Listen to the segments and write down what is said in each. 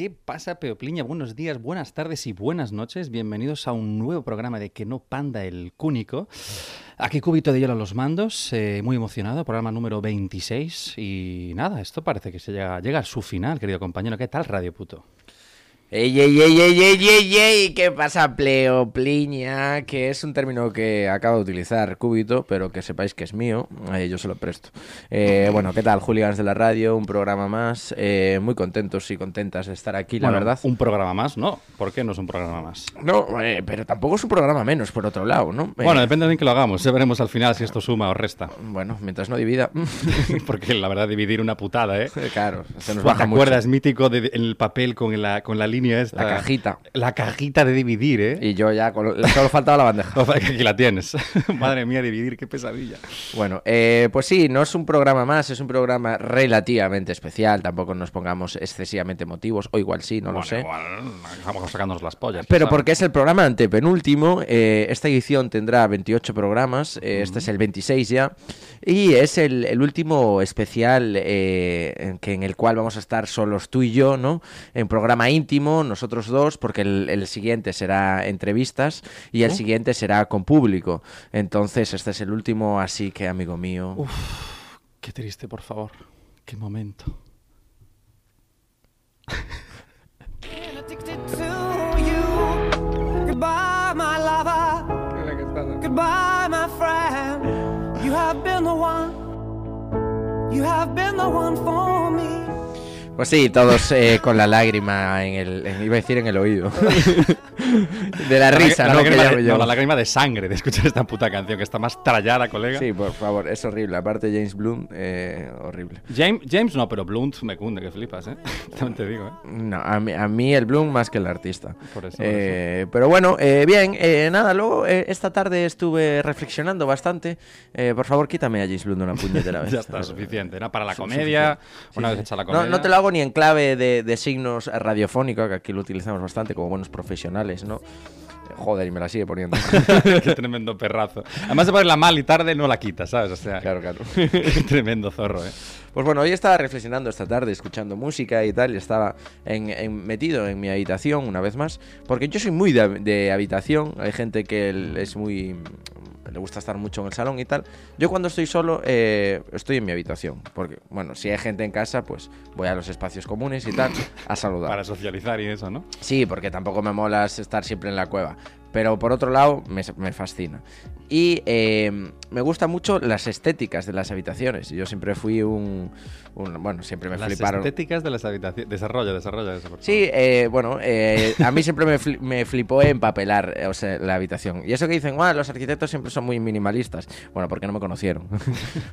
¿Qué pasa, Peopliña? Buenos días, buenas tardes y buenas noches. Bienvenidos a un nuevo programa de Que no panda el cúnico. Aquí Cúbito de Hielo a los mandos, eh, muy emocionado, programa número 26. Y nada, esto parece que se llega, llega a su final, querido compañero. ¿Qué tal, Radio Puto? Ey, ey, ey, ey, ey, ey, ey, ¿qué pasa, pleopliña? Que es un término que acabo de utilizar Cúbito, pero que sepáis que es mío, eh, yo se lo presto. Eh, bueno, ¿qué tal, hooligans de la radio? Un programa más, eh, muy contentos y contentas de estar aquí, la Bueno, verdad. Un programa más, ¿no? ¿Por qué no es un programa más? No, eh, pero tampoco es un programa menos, por otro lado, ¿no? Eh, Bueno, depende de en qué lo hagamos. Ya veremos al final si esto suma o resta. bueno, mientras no divida. Porque la verdad, dividir una putada, ¿eh? claro, se nos ¿Te baja mucho. acuerdas? Mítico de, de- el papel con la, con la línea esta. La cajita. La cajita de dividir, ¿eh? Y yo ya, con solo faltaba la bandeja. Aquí la tienes. Madre mía, dividir, qué pesadilla. Bueno, eh, pues sí, no es un programa más, es un programa relativamente especial. Tampoco nos pongamos excesivamente motivos, o igual sí, no lo sé. igual, vamos sacándonos las pollas. Pero ¿sabes? porque es el programa antepenúltimo, eh, esta edición tendrá 28 programas, eh, este es el 26 ya, y es el, el último especial eh, en, que, en el cual vamos a estar solos tú y yo, ¿no? En programa íntimo, nosotros dos, porque el, el siguiente será entrevistas y el siguiente será con público. Entonces, este es el último, así que, amigo mío... Qué triste, por favor. Qué momento. Goodbye, my lover. Goodbye, my friend. You have been the one. You have been the one for me. Pues sí, todos eh, con la lágrima en el... en- iba a decir en el oído. de la risa, ¿no? Que lágrima llamo de- yo. no, la lágrima de sangre de escuchar esta puta canción que está más trallada, colega. Sí, por favor, es horrible. Aparte James Blunt, eh, horrible. James, James no, pero Blunt me cunde, que flipas, ¿eh? También te digo, ¿eh? No, a mí, a mí el Blunt más que el artista. Por eso, por Eh, Pero bueno, eh, bien, eh, nada, luego eh, esta tarde estuve reflexionando bastante. Eh, por favor, quítame a James Blunt una puñetera vez. Ya está, suficiente. ¿no? Para la comedia, una vez hecha la No, comedia. no te lo hago ni en clave de, de signos radiofónicos, que aquí lo utilizamos bastante como buenos profesionales, ¿no? Joder, y me la sigue poniendo. Qué tremendo perrazo. Además de ponerla mal y tarde, no la quitas, ¿sabes? O sea, claro, claro. qué tremendo zorro, ¿eh? Pues bueno, hoy estaba reflexionando esta tarde, escuchando música y tal, y estaba en- en- metido en mi habitación una vez más, porque yo soy muy de, de habitación, hay gente que es muy... le gusta estar mucho en el salón y tal. Yo cuando estoy solo, eh, estoy en mi habitación, porque, bueno, si hay gente en casa, pues voy a los espacios comunes y tal, a saludar. Para socializar y eso, ¿no? Sí, porque tampoco me mola estar siempre en la cueva. Pero por otro lado, me, me fascina. Y eh, me gustan mucho las estéticas de las habitaciones. Yo siempre fui un. un- bueno, siempre me Las fliparon. estéticas de las habitaciones. Desarrolla, desarrolla eso. Sí, eh, bueno, eh, a mí siempre me, fli- me flipó empapelar eh, o sea, la habitación. Y eso que dicen, "Guau, los arquitectos siempre son muy minimalistas. Bueno, porque no me conocieron. o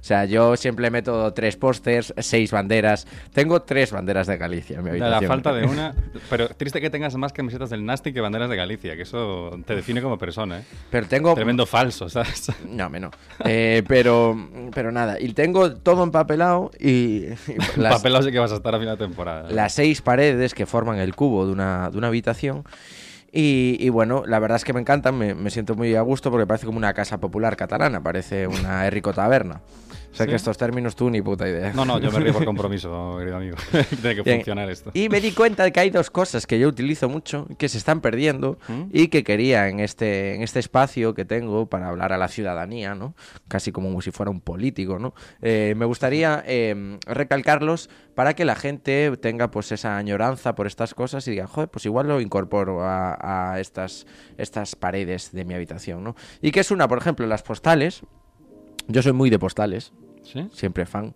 sea, yo siempre meto tres pósters, seis banderas. Tengo tres banderas de Galicia en mi La, habitación. la falta de una. Pero triste que tengas más camisetas del Nasty que banderas de Galicia, que eso te define como persona, ¿eh? Pero tengo Tremendo falso, ¿sabes? No, me no. Eh, pero, pero nada, y tengo todo empapelado y, y las, Papelado sí que vas a estar a final de temporada. ¿eh? las seis paredes que forman el cubo de una, de una habitación. Y, y bueno, la verdad es que me encantan, me, me siento muy a gusto porque parece como una casa popular catalana, parece una Enrico Taberna. O sea ¿Sí? que estos términos tú ni puta idea. No, no, yo me río por compromiso, querido amigo. Tiene que Bien. funcionar esto. Y me di cuenta de que hay dos cosas que yo utilizo mucho, que se están perdiendo ¿Mm? y que quería en este, en este espacio que tengo para hablar a la ciudadanía, ¿no? Casi como si fuera un político, ¿no? Eh, me gustaría eh, recalcarlos para que la gente tenga pues esa añoranza por estas cosas y diga, joder, pues igual lo incorporo a, a estas, estas paredes de mi habitación, ¿no? Y que es una, por ejemplo, las postales. Yo soy muy de postales. ¿Sí? Siempre fan.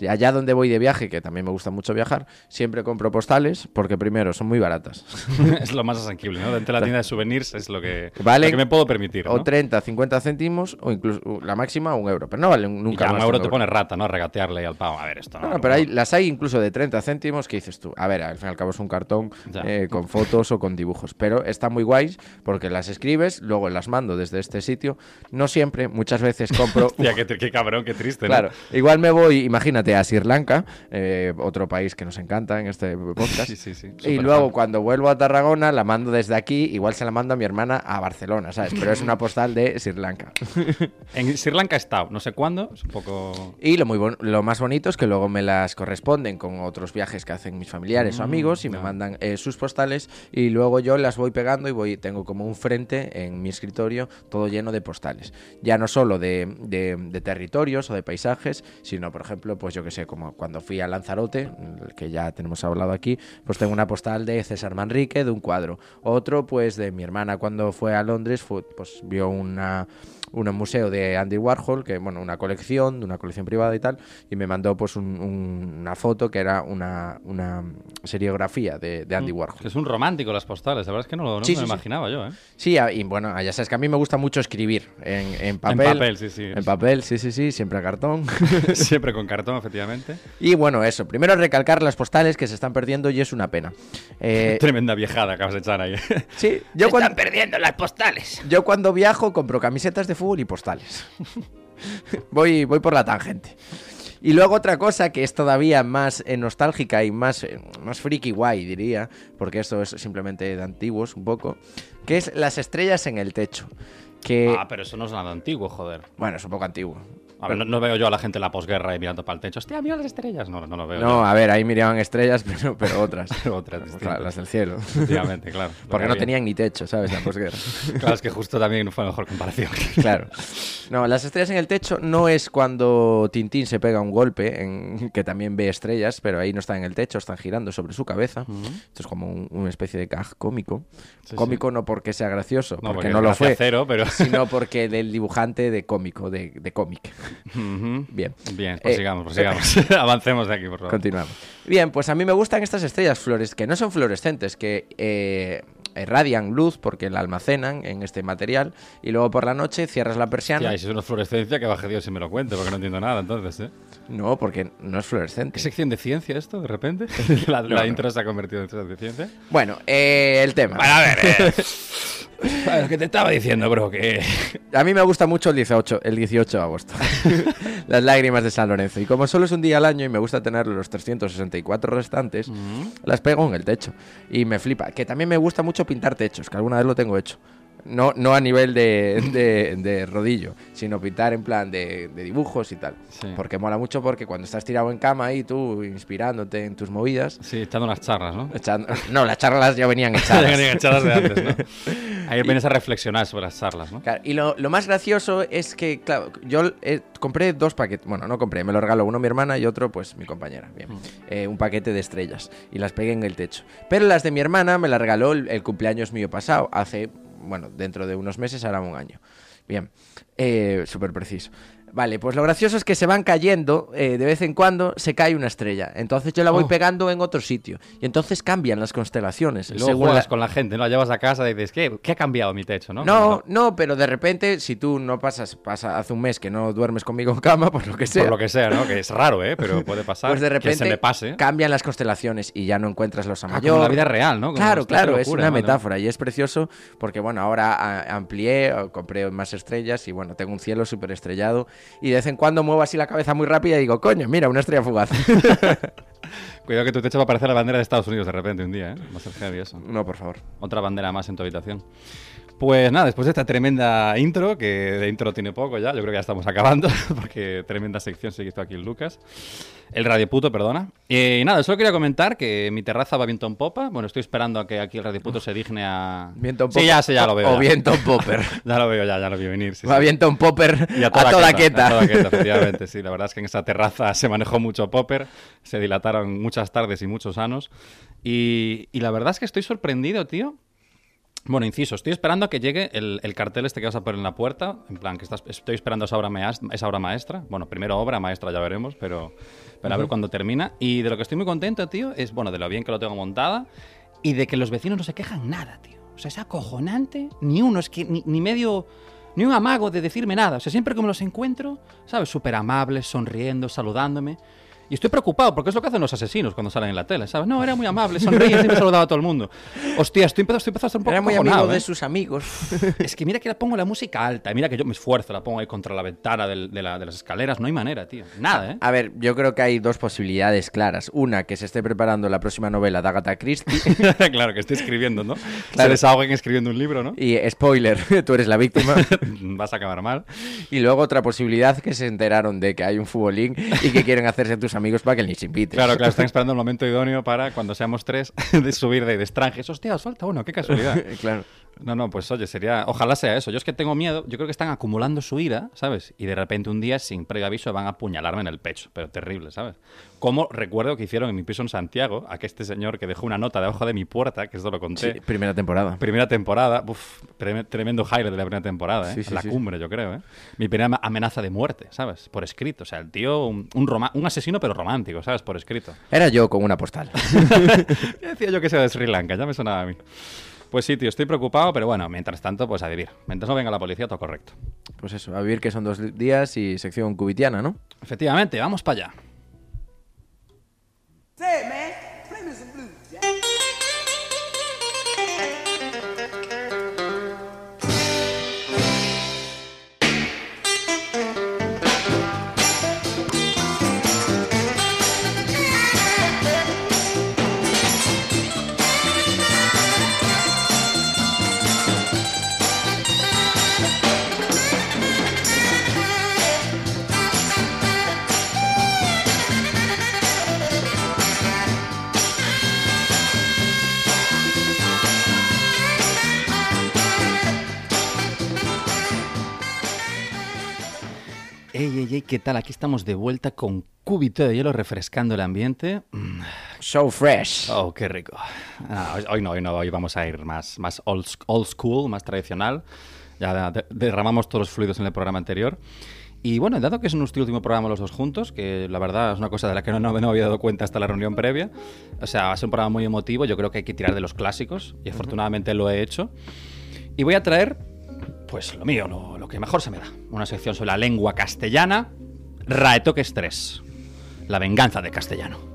Y allá donde voy de viaje, que también me gusta mucho viajar, siempre compro postales porque primero son muy baratas. es lo más asequible, ¿no? Dentro de la tienda de souvenirs es lo que, Vale. lo que me puedo permitir, ¿no? O 30, 50 céntimos o incluso la máxima un euro. Pero no valen Y nunca ya más. un euro te pone rata, ¿no? Regatearle al pavo. A ver, esto no. No, no, pero hay, las hay incluso de 30 céntimos que dices tú. A ver, al fin y al cabo es un cartón Ya. eh, con fotos o con dibujos. Pero está muy guays porque las escribes, luego las mando desde este sitio. No siempre, muchas veces compro. Hostia, qué, qué cabrón, qué triste, ¿no? Claro, igual me voy, imagínate, a Sri Lanka, eh, otro país que nos encanta en este podcast. Sí, sí, sí. Y luego cuando vuelvo a Tarragona la mando desde aquí, igual se la mando a mi hermana a Barcelona, ¿sabes? Pero es una postal de Sri Lanka. En Sri Lanka he estado, no sé cuándo, es un poco... Y lo, muy bon- lo más bonito es que luego me las corresponden con otros viajes que hacen mis familiares o Mm, amigos y me ya. mandan eh, sus postales y luego yo las voy pegando y voy tengo como un frente en mi escritorio todo lleno de postales. Ya no solo de, de- de territorios o de paisajes, sino por ejemplo, pues yo que sé, como cuando fui a Lanzarote, que ya tenemos hablado aquí, pues tengo una postal de César Manrique de un cuadro. Otro pues de mi hermana cuando fue a Londres, pues vio una un museo de Andy Warhol, que bueno, una colección, de una colección privada y tal, y me mandó pues un- un- una foto que era una, una seriografía de, de Andy Warhol. Que es un romántico las postales, la verdad es que no, lo- no Sí, me sí, lo sí. imaginaba yo, ¿eh? Sí, a- y bueno, ya sabes que a mí me gusta mucho escribir en, en papel. En papel, sí, sí. En papel, sí, sí, sí, siempre a cartón. Siempre con cartón, efectivamente. y bueno, eso. Primero recalcar las postales que se están perdiendo y es una pena. Eh, Tremenda viejada acabas de echar ahí. sí, yo cuando, perdiendo las postales. yo cuando viajo compro camisetas de fútbol y postales. voy, voy por la tangente. Y luego otra cosa que es todavía más eh, nostálgica y más, eh, más friki guay, diría, porque esto es simplemente de antiguos un poco, que es las estrellas en el techo. Que, Ah, pero eso no es nada antiguo, joder. bueno, es un poco antiguo. A ver, no, no veo yo a la gente en la posguerra ahí mirando para el techo. Hostia, mira las estrellas. No, no lo veo. No, a ver, ahí miraban estrellas, pero, pero otras. Otras las del cielo. Efectivamente, claro. Porque que no tenían ni techo, ¿sabes? La posguerra. Claro, es que justo también fue la mejor comparación. Claro. No, las estrellas en el techo no es cuando Tintín se pega un golpe, en, que también ve estrellas, pero ahí no están en el techo, están girando sobre su cabeza. Esto es como un- una especie de gag cómico. Sí, cómico no porque sea gracioso, No, porque, porque no lo fue, cero, pero- sino porque del dibujante de cómico, de, de cómic. Bien. Bien, pues Eh, sigamos, pues sigamos. Avancemos de aquí, por favor. Continuamos. Bien, pues a mí me gustan estas estrellas flores, que no son fluorescentes, que eh, irradian luz porque la almacenan en este material y luego por la noche cierras la persiana. Y si es una fluorescencia, que baje Dios si me lo cuente, porque no entiendo nada entonces, ¿eh? No, porque no es fluorescente. ¿Qué sección de ciencia esto, de repente? la la no. intro se ha convertido en sección de ciencia. Bueno, eh, el tema. Bueno, a ver, eh. A ver, lo que te estaba diciendo, bro, que... A mí me gusta mucho el 18, el 18 de agosto. Las lágrimas de San Lorenzo. Y como solo es un día al año y me gusta tener los 364 restantes, las pego en el techo. Y me flipa. Que también me gusta mucho pintar techos, que alguna vez lo tengo hecho. No, no a nivel de, de- de rodillo, sino pintar en plan de, de dibujos y tal. Sí. Porque mola mucho porque cuando estás tirado en cama ahí, tú inspirándote en tus movidas. Sí, echando unas charlas, ¿no? echando- No, las charlas ya venían Ya echadas. venían echadas de antes, ¿no? Ahí vienes a reflexionar sobre las charlas, ¿no? Claro, y lo, lo más gracioso es que, claro, yo eh, compré dos paquetes. Bueno, no compré, me lo regaló uno mi hermana y otro, pues mi compañera. Bien. Eh, un paquete de estrellas y las pegué en el techo. Pero las de mi hermana me las regaló el, el cumpleaños mío pasado, hace, bueno, dentro de unos meses, hará un año. Bien, eh, súper preciso. Vale, pues lo gracioso es que se van cayendo, eh, de vez en cuando se cae una estrella. Entonces yo la voy Oh. pegando en otro sitio. Y entonces cambian las constelaciones. Y luego según juegas la- con la gente, ¿no? La llevas a casa y dices, ¿qué, ¿qué ha cambiado mi techo, no? no, no, pero de repente, si tú no pasas, pasa hace un mes que no duermes conmigo en cama, por lo que sea, Por lo que sea, ¿no? Que es raro, ¿eh? Pero puede pasar. pues de Que repente se me pase. cambian las constelaciones y ya no encuentras los Ah, mayor. como la vida real, ¿no? Como Claro, claro, es una metáfora y es precioso porque, bueno, ahora amplié, compré más estrellas y, bueno, tengo un cielo súper estrellado y de vez en cuando muevo así la cabeza muy rápida y digo, coño, mira, una estrella fugaz. Cuidado que tu techo va a parecer la bandera de Estados Unidos de repente un día, ¿eh? Va a ser heavy eso. no, por favor. Otra bandera más en tu habitación. Pues nada, después de esta tremenda intro, que de intro tiene poco ya, yo creo que ya estamos acabando, porque tremenda sección se hizo aquí el Lucas. El Radio Puto, perdona. Y nada, solo quería comentar que mi terraza va viento en popa. Bueno, estoy esperando a que aquí el Radio Puto se digne a... Viento en Sí, popper. ya, sí, ya lo veo. O ya. viento en popper. Ya lo veo, ya, ya lo vi venir. sí, Va sí. viento en popper Y a toda, queta. A toda queta, efectivamente, sí. La verdad es que en esa terraza se manejó mucho popper, se dilataron muchas tardes y muchos años. Y, y la verdad es que estoy sorprendido, tío, Bueno, inciso, estoy esperando a que llegue el, el cartel este que vas a poner en la puerta. En plan, que estás, estoy esperando esa obra, meas- esa obra maestra. Bueno, primero obra maestra, ya veremos, pero, pero a ver cuándo termina. Y de lo que estoy muy contento, tío, es, bueno, de lo bien que lo tengo montada y de que los vecinos no se quejan nada, tío. O sea, es acojonante. Ni uno, es que ni, ni medio... Ni un amago de decirme nada. O sea, siempre que me los encuentro, ¿sabes? Súper amables, sonriendo, saludándome. Y estoy preocupado porque es lo que hacen los asesinos cuando salen en la tele, ¿sabes? No, era muy amable, sonreía, siempre saludaba a todo el mundo. Hostia, estoy empezando, estoy empezando a estar un poco Era muy amigo de ¿eh? sus amigos. Es que mira que la pongo la música alta, mira que yo me esfuerzo, la pongo ahí contra la ventana del- de, la- de las escaleras, no hay manera, tío. Nada, ¿eh? A ver, yo creo que hay dos posibilidades claras. Una, que se esté preparando la próxima novela de Agatha Christie. claro, que estoy escribiendo, ¿no? Se Claro. desahoguen escribiendo un libro, ¿no? y spoiler, tú eres la víctima. Vas a acabar mal. Y luego otra posibilidad que se enteraron de que hay un futbolín y que quieren hacerse tus amigos para que les invites. Claro, claro, están esperando el momento idóneo para cuando seamos tres de subir de, de estranges. Hostia, os falta uno, qué casualidad. claro. No, no, pues oye, sería. Ojalá sea eso. Yo es que tengo miedo. Yo creo que están acumulando su ira, ¿sabes? Y de repente un día, sin previo aviso, van a apuñalarme en el pecho. Pero terrible, ¿sabes? Como recuerdo que hicieron en mi piso en Santiago a que este señor que dejó una nota debajo de mi puerta, que esto lo conté. Sí, primera temporada. Primera temporada, uf, trem- tremendo highlight de la primera temporada, ¿eh? Sí, sí, la cumbre, yo creo, ¿eh? Mi primera amenaza de muerte, ¿sabes? Por escrito. O sea, el tío, un, un, roma- un asesino, pero romántico, ¿sabes? Por escrito. Era yo con una postal. Decía yo que sea de Sri Lanka, ya me sonaba a mí. Pues sí, tío, estoy preocupado, pero bueno, mientras tanto, pues a vivir. Mientras no venga la policía, todo correcto. Pues eso, a vivir que son dos días y sección cubitiana, ¿no? Efectivamente, vamos para allá. Say, man, Ey, ey, ey, ¿qué tal? Aquí estamos de vuelta con cúbito de hielo refrescando el ambiente. Mm, So fresh. Oh, qué rico. Ah, hoy, no, hoy no, hoy vamos a ir más, más old, old school, más tradicional. Ya de- derramamos todos los fluidos en el programa anterior. Y bueno, dado que es nuestro último programa los dos juntos, que la verdad es una cosa de la que no, no me había dado cuenta hasta la reunión previa, o sea, va a ser un programa muy emotivo, yo creo que hay que tirar de los clásicos, y afortunadamente lo he hecho. Y voy a traer, pues lo mío, lo, lo que mejor se me da, una sección sobre la lengua castellana, Raetoques 3, la venganza de castellano.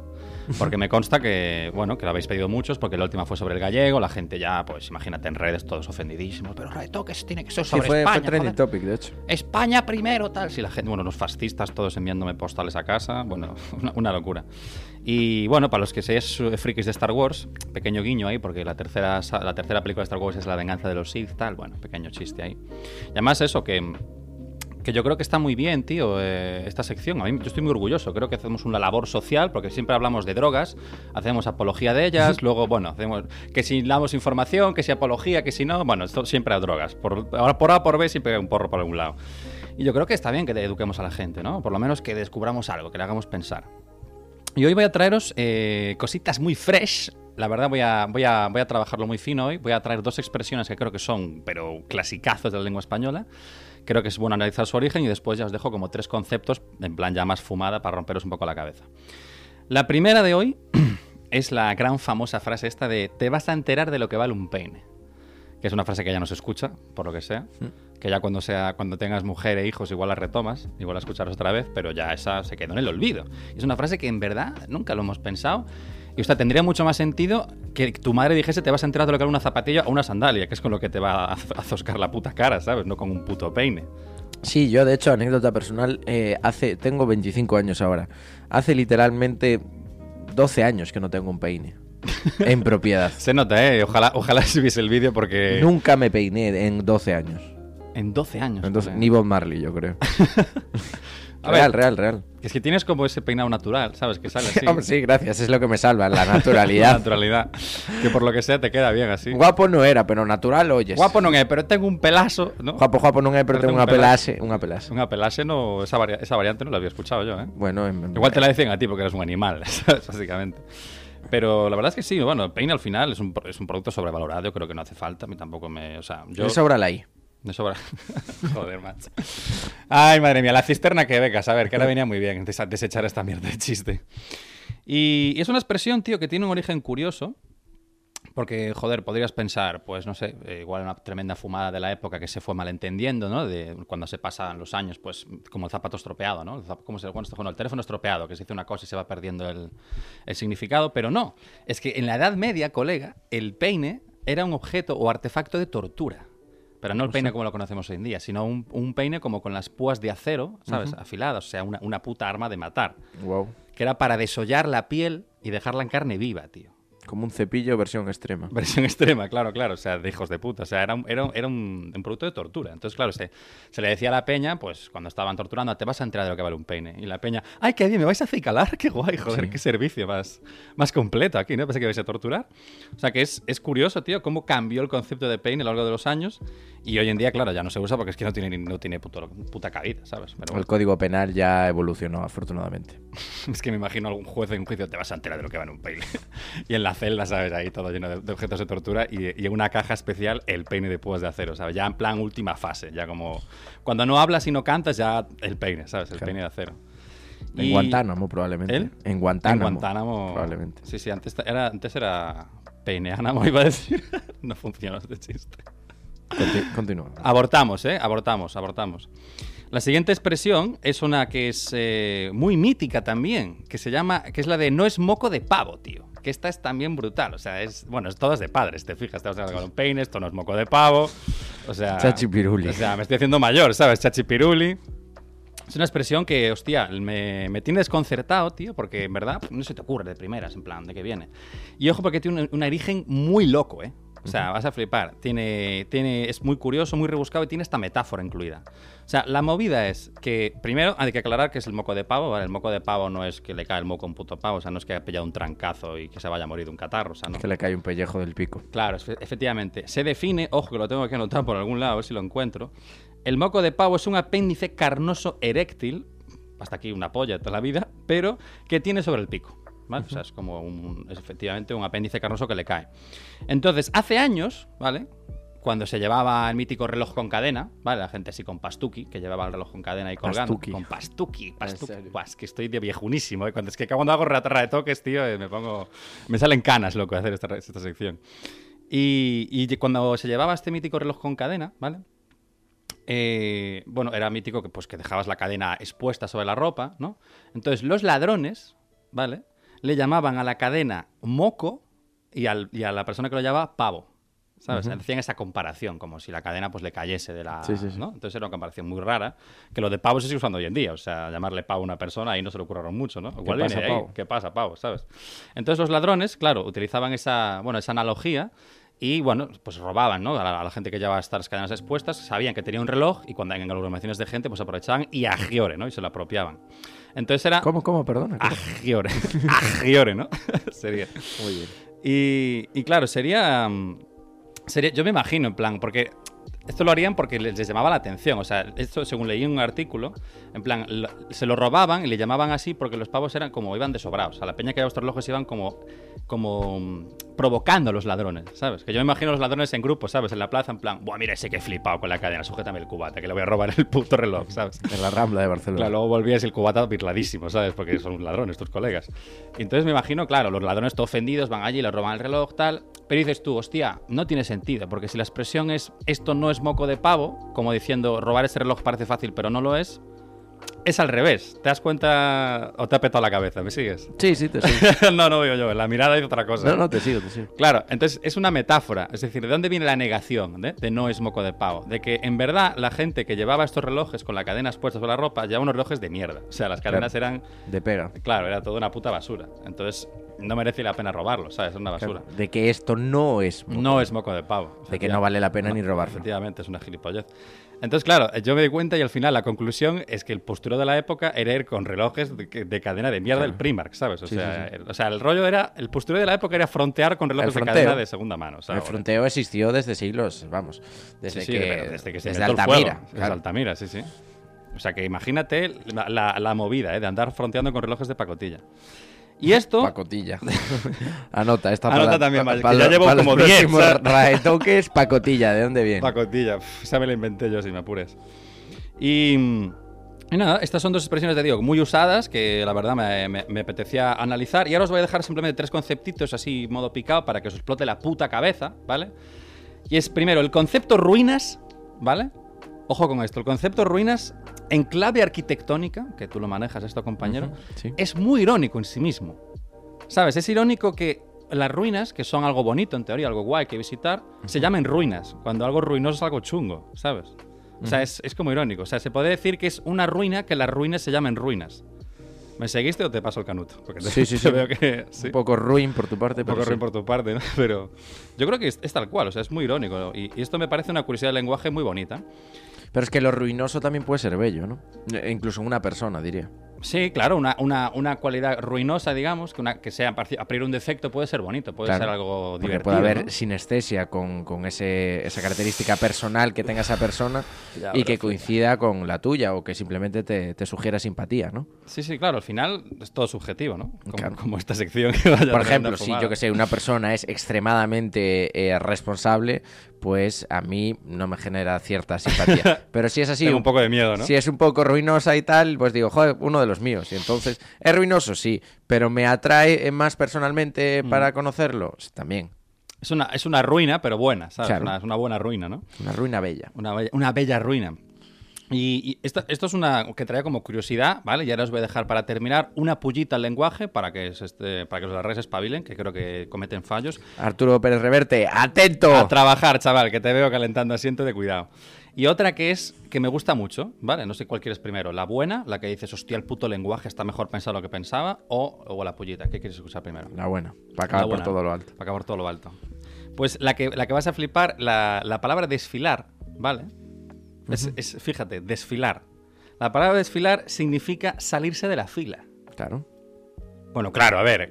Porque me consta que, bueno, que lo habéis pedido muchos, porque la última fue sobre el gallego, la gente ya, pues imagínate en redes todos ofendidísimos, pero Raetoques tiene que ser Sí, sobre fue, España. fue trending topic, de hecho. España primero, tal. Si la gente, bueno, los fascistas todos enviándome postales a casa, bueno, una, una locura. Y bueno, para los que seáis frikis de Star Wars, pequeño guiño ahí, porque la tercera, la tercera película de Star Wars es La venganza de los Sith, tal. Bueno, pequeño chiste ahí. Y además, eso que. Que yo creo que está muy bien, tío, eh, esta sección. A mí yo estoy muy orgulloso. Creo que hacemos una labor social, porque siempre hablamos de drogas, hacemos apología de ellas, luego, bueno, hacemos que si damos información, que si apología, que si no, bueno, esto siempre a drogas. Por, ahora por A, por B, siempre hay un porro por algún lado. Y yo creo que está bien que eduquemos a la gente, ¿no? Por lo menos que descubramos algo, que le hagamos pensar. Y hoy voy a traeros eh, cositas muy fresh. La verdad voy a, voy, a, voy a trabajarlo muy fino hoy. Voy a traer dos expresiones que creo que son, pero clasicazos de la lengua española. Creo que es bueno analizar su origen y después ya os dejo como tres conceptos, en plan ya más fumada, para romperos un poco la cabeza. La primera de hoy es la gran famosa frase esta de te vas a enterar de lo que vale un peine. Que es una frase que ya no se escucha, por lo que sea. Que ya cuando sea cuando tengas mujer e hijos igual la retomas, igual la escucharás otra vez, pero ya esa se quedó en el olvido. Es una frase que en verdad nunca lo hemos pensado. Y o sea, tendría mucho más sentido que tu madre dijese te vas a enterar de lo que vale una zapatilla o una sandalia, que es con lo que te va a a zoscar la puta cara, ¿sabes? No con un puto peine. Sí, yo de hecho, anécdota personal, eh, hace, tengo 25 años ahora. Hace literalmente 12 años que no tengo un peine. En propiedad. Se nota, ¿eh? Ojalá, ojalá viese el vídeo porque... Nunca me peiné en 12 años. En 12 años. Entonces, ni Bob Marley, yo creo. A real, ver. real, real. Es que tienes como ese peinado natural, ¿sabes? Que sale así. Hombre, sí, gracias, es lo que me salva, la La naturalidad. naturalidad. Que por lo que sea te queda bien así. Guapo no era, pero natural, oyes. Guapo no es, pero tengo un pelazo, ¿no? Guapo, guapo no es, pero Pero tengo tengo un pelase, una pelase. Un apelase no... Esa, varia- esa variante no la había escuchado yo, ¿eh? Bueno, en- en- Igual te la decían a ti porque eres un animal, ¿sabes? Básicamente. Pero la verdad es que sí, bueno, el peine al final es un, es un producto sobrevalorado, yo creo que no hace falta, a mí tampoco me... O sea, yo... Sobra la I. Me sobra. Joder, macho. Ay, madre mía, la cisterna que becas. A ver, que ahora venía muy bien desechar esta mierda de chiste. Y, es una expresión, tío, que tiene un origen curioso. Porque, joder, podrías pensar, pues no sé, eh, igual una tremenda fumada de la época que se fue malentendiendo, ¿no? De cuando se pasan los años, pues como el zapato estropeado, ¿no? ¿Cómo se bueno, el teléfono estropeado, que se dice una cosa y se va perdiendo el significado, pero no. Es que en la Edad Media, colega, el peine era un objeto o artefacto de tortura. Pero no el peine como lo conocemos hoy en día, sino un, un peine como con las púas de acero, ¿sabes? Afiladas, o sea, una, una puta arma de matar. Wow. Que era para desollar la piel y dejarla en carne viva, tío. Como un cepillo versión extrema. Versión extrema, claro, claro. O sea, de hijos de puta. O sea, era un, era era un- un producto de tortura. Entonces, claro, se, se le decía a la peña, pues cuando estaban torturando, te vas a enterar de lo que vale un peine. Y la peña, ¡ay, qué bien! ¿Me vais a acicalar? ¡Qué guay! Joder, Sí. qué servicio más, más completo aquí, ¿no? Pensé que vais a torturar. O sea, que es, es curioso, tío, cómo cambió el concepto de peine a lo largo de los años. Y hoy en día, claro, ya no se usa porque es que no tiene, no tiene puto- puta cabida, ¿sabes? Pero bueno, El código penal ya evolucionó, afortunadamente. es que me imagino algún juez en un juicio, te vas a enterar de lo que vale un peine. y en la celda, ¿sabes? Ahí todo lleno de, de objetos de tortura y, y en una caja especial el peine de púas de acero, ¿sabes? Ya en plan última fase, ya como... Cuando no hablas y no cantas, ya el peine, ¿sabes? El Claro. peine de acero. En Y- Guantánamo, probablemente. ¿El? En Guantánamo. En Guantánamo. Probablemente. Sí, sí, antes era, antes era peineánamo, iba a decir. no funcionó este chiste. Conti- continúa. Abortamos, ¿eh? Abortamos, abortamos. La siguiente expresión es una que es eh, muy mítica también, que se llama, que es la de no es moco de pavo, tío. Que esta es también brutal, o sea, es, bueno, es todas de padres, te fijas, te vas a con un peine, esto no es moco de pavo, o sea... Chachipiruli. O sea, me estoy haciendo mayor, ¿sabes? Chachipiruli. Es una expresión que, hostia, me, me tiene desconcertado, tío, porque en verdad no se te ocurre de primeras, en plan, de qué viene. Y ojo, porque tiene un, un origen muy loco, ¿eh? O sea, vas a flipar. Tiene, tiene, es muy curioso, muy rebuscado y tiene esta metáfora incluida. O sea, la movida es que, primero, hay que aclarar que es el moco de pavo, ¿vale? El moco de pavo no es que le cae el moco a un puto pavo, o sea, no es que haya pillado un trancazo y que se vaya a morir de un catarro, o sea, no. Que le cae un pellejo del pico. Claro, efe- efectivamente. Se define, ojo que lo tengo que anotar por algún lado, a ver si lo encuentro. El moco de pavo es un apéndice carnoso eréctil, hasta aquí una polla toda la vida, pero que tiene sobre el pico. ¿Vale? O sea, es como un, es efectivamente un apéndice carnoso que le cae. Entonces, hace años, ¿vale? Cuando se llevaba el mítico reloj con cadena, ¿vale? La gente así con pastuki, que llevaba el reloj con cadena ahí colgando. Pastuki. Con pastuki, pastuki. Buah, es que estoy de viejunísimo, ¿eh? Cuando, es que cuando hago ratarra de toques, tío, eh, me pongo... Me salen canas, loco, hacer esta, esta sección. Y, y cuando se llevaba este mítico reloj con cadena, ¿vale? Eh, bueno, era mítico que, pues, que dejabas la cadena expuesta sobre la ropa, ¿no? Entonces, los ladrones, ¿vale? Le llamaban a la cadena moco y, al- y a la persona que lo llevaba pavo. ¿Sabes? Hacían esa comparación, como si la cadena pues le cayese de la. Sí, sí, sí. ¿no? Entonces era una comparación muy rara, que lo de pavo se sigue usando hoy en día. O sea, llamarle pavo a una persona ahí no se le ocurrieron mucho, ¿no? Igual pasa, viene pavo? ¿Qué pasa, pavo? ¿Sabes? Entonces los ladrones, claro, utilizaban esa, bueno, esa analogía y, bueno, pues robaban, ¿no? A la, a la gente que llevaba estas cadenas expuestas, sabían que tenía un reloj y cuando en aglomeraciones de gente, pues aprovechaban y agiore, ¿no? Y se lo apropiaban. Entonces era... ¿Cómo, cómo? Perdona. ¿cómo? Agiore. agiore, ¿no? Sería. Muy bien. Y, y claro, sería, mm, sería. Yo me imagino, en plan, porque. Esto lo harían porque les, les llamaba la atención. O sea, esto según leí en un artículo, en plan, lo- se lo robaban y le llamaban así porque los pavos eran como iban desobrados. O sea, la peña que estos relojes iban como, como mm, provocando a los ladrones, ¿sabes? Que yo me imagino a los ladrones en grupo, ¿sabes? En la plaza, en plan, buah, mira ese que he flipado con la cadena, sujétame el cubata, que le voy a robar el puto reloj, ¿sabes? En la Rambla de Barcelona. Claro, luego volvías y el cubata birladísimo, ¿sabes? Porque son ladrones tus colegas. Y entonces me imagino, claro, los ladrones todo ofendidos van allí, le roban el reloj, tal. Pero dices tú, hostia, no tiene sentido, porque si la expresión es esto no es moco de pavo, como diciendo robar ese reloj parece fácil, pero no lo es, es al revés. ¿Te das cuenta o te ha petado la cabeza? ¿Me sigues? Sí, sí, te sigo. no, no veo yo, la mirada dice otra cosa. No, no, te sigo, te sigo. Claro, entonces es una metáfora. Es decir, ¿de dónde viene la negación de, de no es moco de pavo? De que en verdad la gente que llevaba estos relojes con las cadenas puestas sobre la ropa llevaba unos relojes de mierda. O sea, las cadenas eran, De pega. claro, era toda una puta basura. Entonces no merece la pena robarlo, ¿sabes? Es una basura. Claro, De que esto no es. moco. No es moco de pavo. De que no vale la pena ni robarlo. Efectivamente, es una gilipollez. Entonces, claro, yo me di cuenta y al final la conclusión es que el postureo de la época era ir con relojes de, cadena de mierda del Primark, ¿sabes? O, Sí, sea, sí, sí. El, o sea, el rollo era, el postureo de la época era frontear con relojes de cadena de segunda mano. ¿sabes? El fronteo existió desde siglos, vamos. Desde que, desde que se desde Altamira. fuego. Desde. Altamira, sí, sí. O sea que imagínate la, la- la movida, ¿eh? de andar fronteando con relojes de pacotilla. Y esto... Pacotilla. Anota esta Anota para- también, pa- Mike, pa- que ya llevo para como 10, próximos ¿sabes? raetoques, pacotilla, ¿de dónde viene? Pacotilla, pf, esa me la inventé yo, si me apures. Y, y nada, estas son dos expresiones de digo muy usadas que la verdad me, me- me apetecía analizar. Y ahora os voy a dejar simplemente tres conceptitos así, modo picado, para que os explote la puta cabeza, ¿vale? Y es primero el concepto ruinas, ¿vale? Ojo con esto, el concepto ruinas en clave arquitectónica, que tú lo manejas esto, compañero, sí. es muy irónico en sí mismo. ¿Sabes? Es irónico que las ruinas, que son algo bonito en teoría, algo guay que visitar, se llamen ruinas, cuando algo ruinoso es algo chungo, ¿sabes? O sea, es, es como irónico. O sea, se puede decir que es una ruina que las ruinas se llamen ruinas. ¿Me seguiste o te paso el canuto? Porque te, Sí, sí, te sí. veo que... sí. Un poco ruin por tu parte, Un poco sí. ruin por tu parte, ¿no? Pero yo creo que es, es tal cual, o sea, es muy irónico. Y, y esto me parece una curiosidad del lenguaje muy bonita. Pero es que lo ruinoso también puede ser bello, ¿no? E incluso una persona, diría. Sí, claro, una, una, una cualidad ruinosa, digamos, que, una, que sea parci- a priori un defecto puede ser bonito, puede Claro, ser algo Porque divertido. puede haber ¿no? sinestesia con, con ese, esa característica personal que tenga esa persona Ya, y que sí. coincida con la tuya o que simplemente te, te sugiera simpatía, ¿no? Sí, sí, claro, al final es todo subjetivo, ¿no? Como, Claro. como esta sección que vaya Por ejemplo, si yo que sé, una persona es extremadamente eh, responsable, pues a mí no me genera cierta simpatía. Pero si es así, Tengo un poco de miedo, ¿no? si es un poco ruinosa y tal, pues digo, joder, uno de los míos. Y entonces, es ruinoso, sí, pero me atrae más personalmente Mm. para conocerlo, Sí, también. Es, una, es una ruina, pero buena, ¿sabes? Claro. Una- es una buena ruina, ¿no? Una ruina bella. Una bella, una bella ruina. Y, y esto, esto es una que traía como curiosidad, ¿vale? Y ahora os voy a dejar para terminar una pullita al lenguaje para que, se este, para que los redes espabilen, que creo que cometen fallos. Arturo Pérez Reverte, atento. A trabajar, chaval, que te veo calentando asiento de cuidado. Y otra que es que me gusta mucho, ¿vale? No sé cuál quieres primero. La buena, la que dices, hostia, el puto lenguaje está mejor pensado lo que pensaba, o, o la pullita. ¿Qué quieres escuchar primero? La buena, para acabar La buena, por todo lo alto. Para acabar todo lo alto. Pues la que, la que vas a flipar, la, la palabra desfilar, ¿vale? Es- es, fíjate, desfilar. La palabra desfilar significa salirse de la fila. Claro. Bueno, claro, a ver,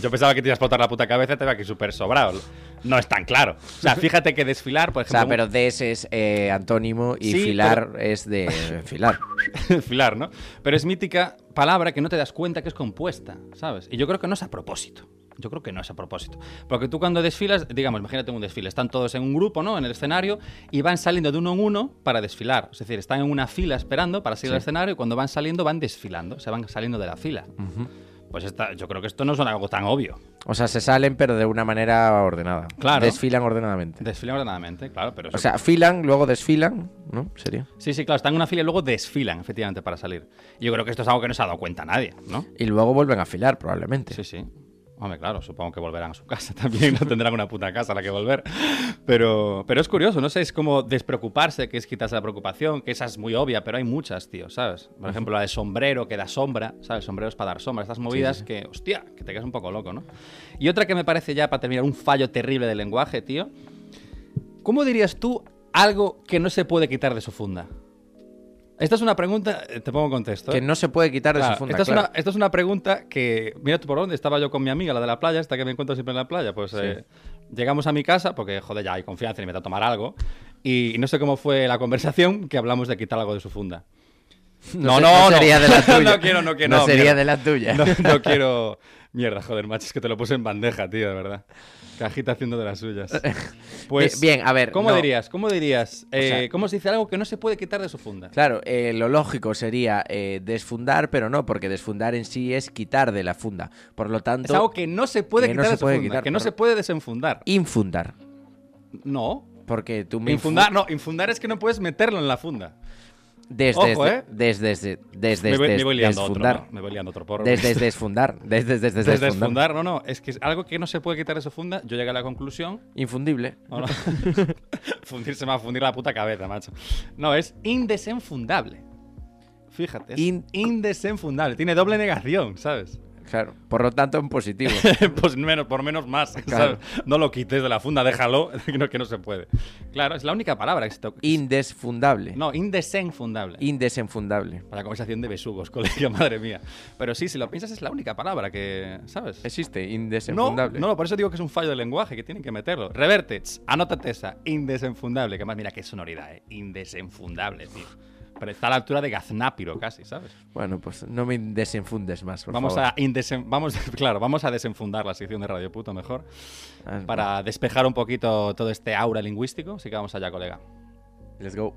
yo pensaba que te ibas a explotar la puta cabeza, te veo aquí súper sobrado. No es tan claro. O sea, fíjate que desfilar, por O sea, ejemplo. pero des es eh, antónimo y Sí, filar es de filar. desfilar, ¿no? Pero es mítica palabra que no te das cuenta que es compuesta, ¿sabes? Y yo creo que no es a propósito. Yo creo que no es a propósito. Porque tú cuando desfilas, digamos, imagínate un desfile, están todos en un grupo, ¿no? En el escenario y van saliendo de uno en uno para desfilar. Es decir, están en una fila esperando para salir Sí. al escenario y cuando van saliendo van desfilando, se van saliendo de la fila. Pues esta, yo creo que esto no es algo tan obvio. O sea, se salen, pero de una manera ordenada. Claro. Desfilan ordenadamente. Desfilan ordenadamente, claro, pero O sea, filan, luego desfilan, ¿no? Sería. Sí, sí, claro, están en una fila y luego desfilan, efectivamente, para salir. Yo creo que esto es algo que no se ha dado cuenta nadie, ¿no? Y luego vuelven a filar, probablemente. Sí, sí. Hombre, claro, supongo que volverán a su casa también, no tendrán una puta casa a la que volver. Pero, pero es curioso, no sé, es como despreocuparse, que es quitarse la preocupación, que esa es muy obvia, pero hay muchas, tío, ¿sabes? Por ejemplo, la de sombrero, que da sombra, ¿sabes? Sombrero es para dar sombra, estas movidas sí. que, hostia, que te quedas un poco loco, ¿no? Y otra que me parece ya, para terminar, un fallo terrible del lenguaje, tío. ¿Cómo dirías tú algo que no se puede quitar de su funda? Esta es una pregunta, eh, te pongo en contexto. Que ¿eh? no se puede quitar de Claro, su funda. esta, es claro. una, esta es una pregunta que, mira tú por dónde, estaba yo con mi amiga, la de la playa, esta que me encuentro siempre en la playa, pues eh, llegamos a mi casa, porque joder, ya hay confianza y me da a tomar algo, y no sé cómo fue la conversación que hablamos de quitar algo de su funda. No, se- no, no. sería de la tuya. No quiero, no quiero, No no, sería de la tuya. No, no quiero... Mierda, joder, macho, es que te lo puse en bandeja, tío, de verdad. Cajita haciendo de las suyas. Pues, Bien, a ver, ¿Cómo no. dirías? ¿Cómo dirías? Eh, sea- ¿Cómo se dice algo que no se puede quitar de su funda? Claro, eh, lo lógico sería eh, desfundar, pero no, porque desfundar en sí es quitar de la funda. Por lo tanto, Es algo que no se puede que no quitar se de su puede funda, quitar, que no por- se puede desenfundar. infundar. No. Porque tú me Infundar, no, infundar es que no puedes meterlo en la funda. Desde, Ojo, ¿eh? desde, desde, desde, me, voy, liando otro. Me voy liando otro porro. Desde desfundar. Desde, desde, desfundar. no, no. Es que es algo que no se puede quitar de su funda. Yo llegué a la conclusión. Infundible. No, no. Fundirse me va a fundir la puta cabeza, macho. No, es indesenfundable. Fíjate, es In- indesenfundable. Tiene doble negación, ¿sabes? Claro. Por lo tanto, en positivo. pues menos, por menos más. Claro. ¿sabes? No lo quites de la funda, déjalo, que no, que no se puede. Claro, es la única palabra que se toca. Indesfundable. No, indesenfundable. Indesenfundable. Para la conversación de besugos, colegio, madre mía. Pero sí, si lo piensas, es la única palabra que. ¿Sabes? Existe, No, indesenfundable. no, por eso digo que es un fallo del lenguaje, que tienen que meterlo. Reverte, anótate esa, indesenfundable. Que más, mira qué sonoridad, ¿eh? Indesenfundable, tío. Pero está a la altura de Gaznápiro casi, ¿sabes? Bueno, pues no me desenfundes más, por Vamos favor. a, indesen- vamos, claro, vamos a desenfundar la sección de Radio Puto mejor Ah, para despejar un poquito todo este aura lingüístico. Así que vamos allá, colega. Let's go.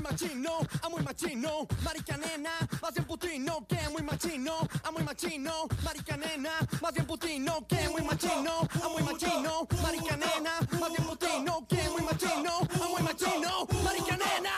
Muy machino, a muy machino, marica nena, más bien putino, que muy machino, a muy machino, marica nena, más bien putino, que muy machino, a muy machino, marica nena, más bien putino, que muy machino, a muy machino, marica nena,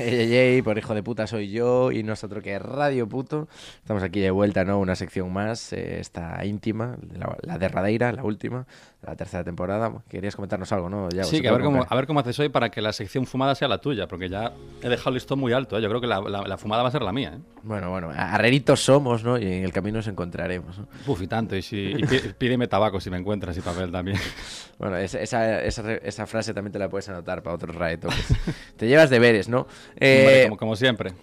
Ey, por hijo de puta soy yo y nosotros que Radio Puto. Estamos aquí de vuelta, ¿no? Una sección más, eh, esta íntima, la, la derradeira, la última, la tercera temporada. Querías comentarnos algo, ¿no? Ya, Sí, que a ver, cómo, a ver cómo haces hoy para que la sección fumada sea la tuya, porque ya he dejado el listón muy alto. ¿eh? Yo creo que la, la- la fumada va a ser la mía. ¿eh? Bueno, bueno, arreritos somos, ¿no? Y en el camino nos encontraremos, ¿no? Uf, y tanto. Y, si, y pí- pídeme tabaco si me encuentras y papel también. Bueno, esa, esa, esa, re- esa frase también te la puedes anotar para otros raetos. te llevas deberes, ¿no? Eh, como, como siempre.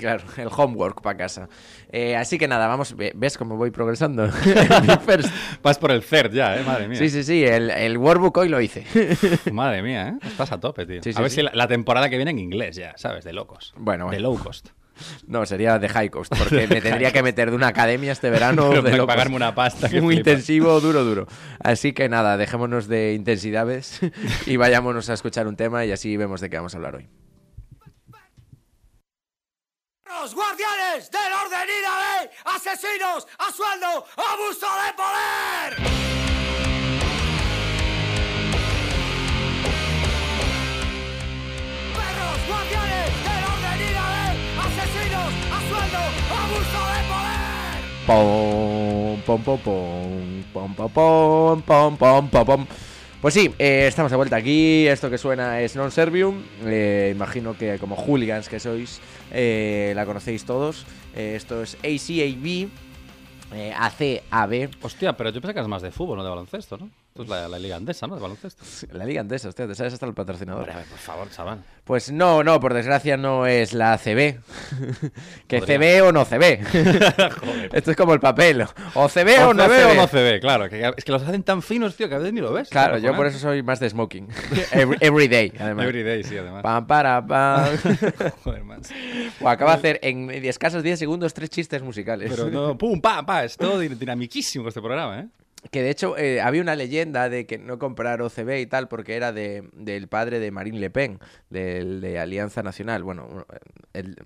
claro, el homework para casa. Eh, así que nada, vamos, ve- ¿ves cómo voy progresando? Vas por el CERT ya, ¿eh? Madre mía. sí, sí, sí, el, el workbook hoy lo hice. Madre mía, ¿eh? Estás a tope, tío. Sí, sí, a ver sí. si la, la temporada que viene en inglés ya, ¿sabes? De locos. Bueno, De bueno. low cost. No, sería de high cost, porque me tendría que meter de una academia este verano. Pero de para pagarme una pasta que Muy flipas. intensivo, duro, duro. Así que nada, dejémonos de intensidades y vayámonos a escuchar un tema y así vemos de qué vamos a hablar hoy. Los guardianes del orden y la ley, asesinos a sueldo, abuso de poder. Del orden y la ley, asesinos a sueldo, abuso de poder. Pom, pom, pom, pom, pom, pom, pom, pom, pom, pom. Pues sí, eh, estamos de vuelta aquí. Esto que suena es Non Servium. Eh, imagino que como hooligans que sois, eh, la conocéis todos. Esto es ACAB, ACAB. Hostia, pero yo pensé que eras más de fútbol, no de baloncesto, ¿no? Esto es la, la liga andesa, ¿no? De baloncesto. La liga andesa, hostia, te sabes hasta el patrocinador. Hombre, a ver, por favor, chaval. Pues no, no, por desgracia no es la CB. que Podría. CB o no CB. Esto es como el papel. O CB o, O no CB o CB. no CB, claro. Que, es que los hacen tan finos, tío, que a veces ni lo ves. Claro, yo por eso soy más de smoking. every, every day, además. Every day, sí, además. Pam, para, pam. Joder, man. Buah, acaba de hacer en escasos 10 segundos tres chistes musicales. Pero no, pum, pa, pa, es todo din- dinamiquísimo este programa, ¿eh? Que de hecho eh, había una leyenda de que no comprar OCB y tal porque era de, del padre de Marine Le Pen, del, de Alianza Nacional. Bueno, el-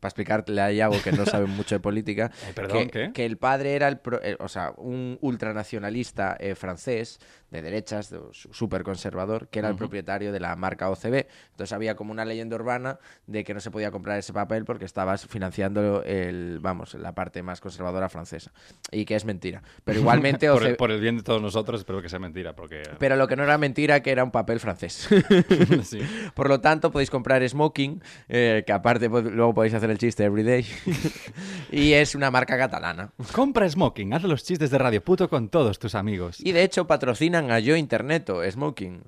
para explicarle a Iago que no sabe mucho de política, Eh, perdón, que, ¿qué? que el padre era el pro- eh, o sea, un ultranacionalista eh, francés de derechas, súper conservador, que era el propietario de la marca OCB. Entonces había como una leyenda urbana de que no se podía comprar ese papel porque estabas financiando el, vamos, la parte más conservadora francesa. Y que es mentira. Pero igualmente por, OCB... el, por el bien de todos nosotros, espero que sea mentira, porque... Pero lo que no era mentira que era un papel francés. sí. Por lo tanto, podéis comprar Smoking, eh, que aparte luego podéis hacer el chiste everyday. y es una marca catalana. Compra Smoking, haz los chistes de Radio Puto con todos tus amigos. Y de hecho a Yo Interneto, Smoking.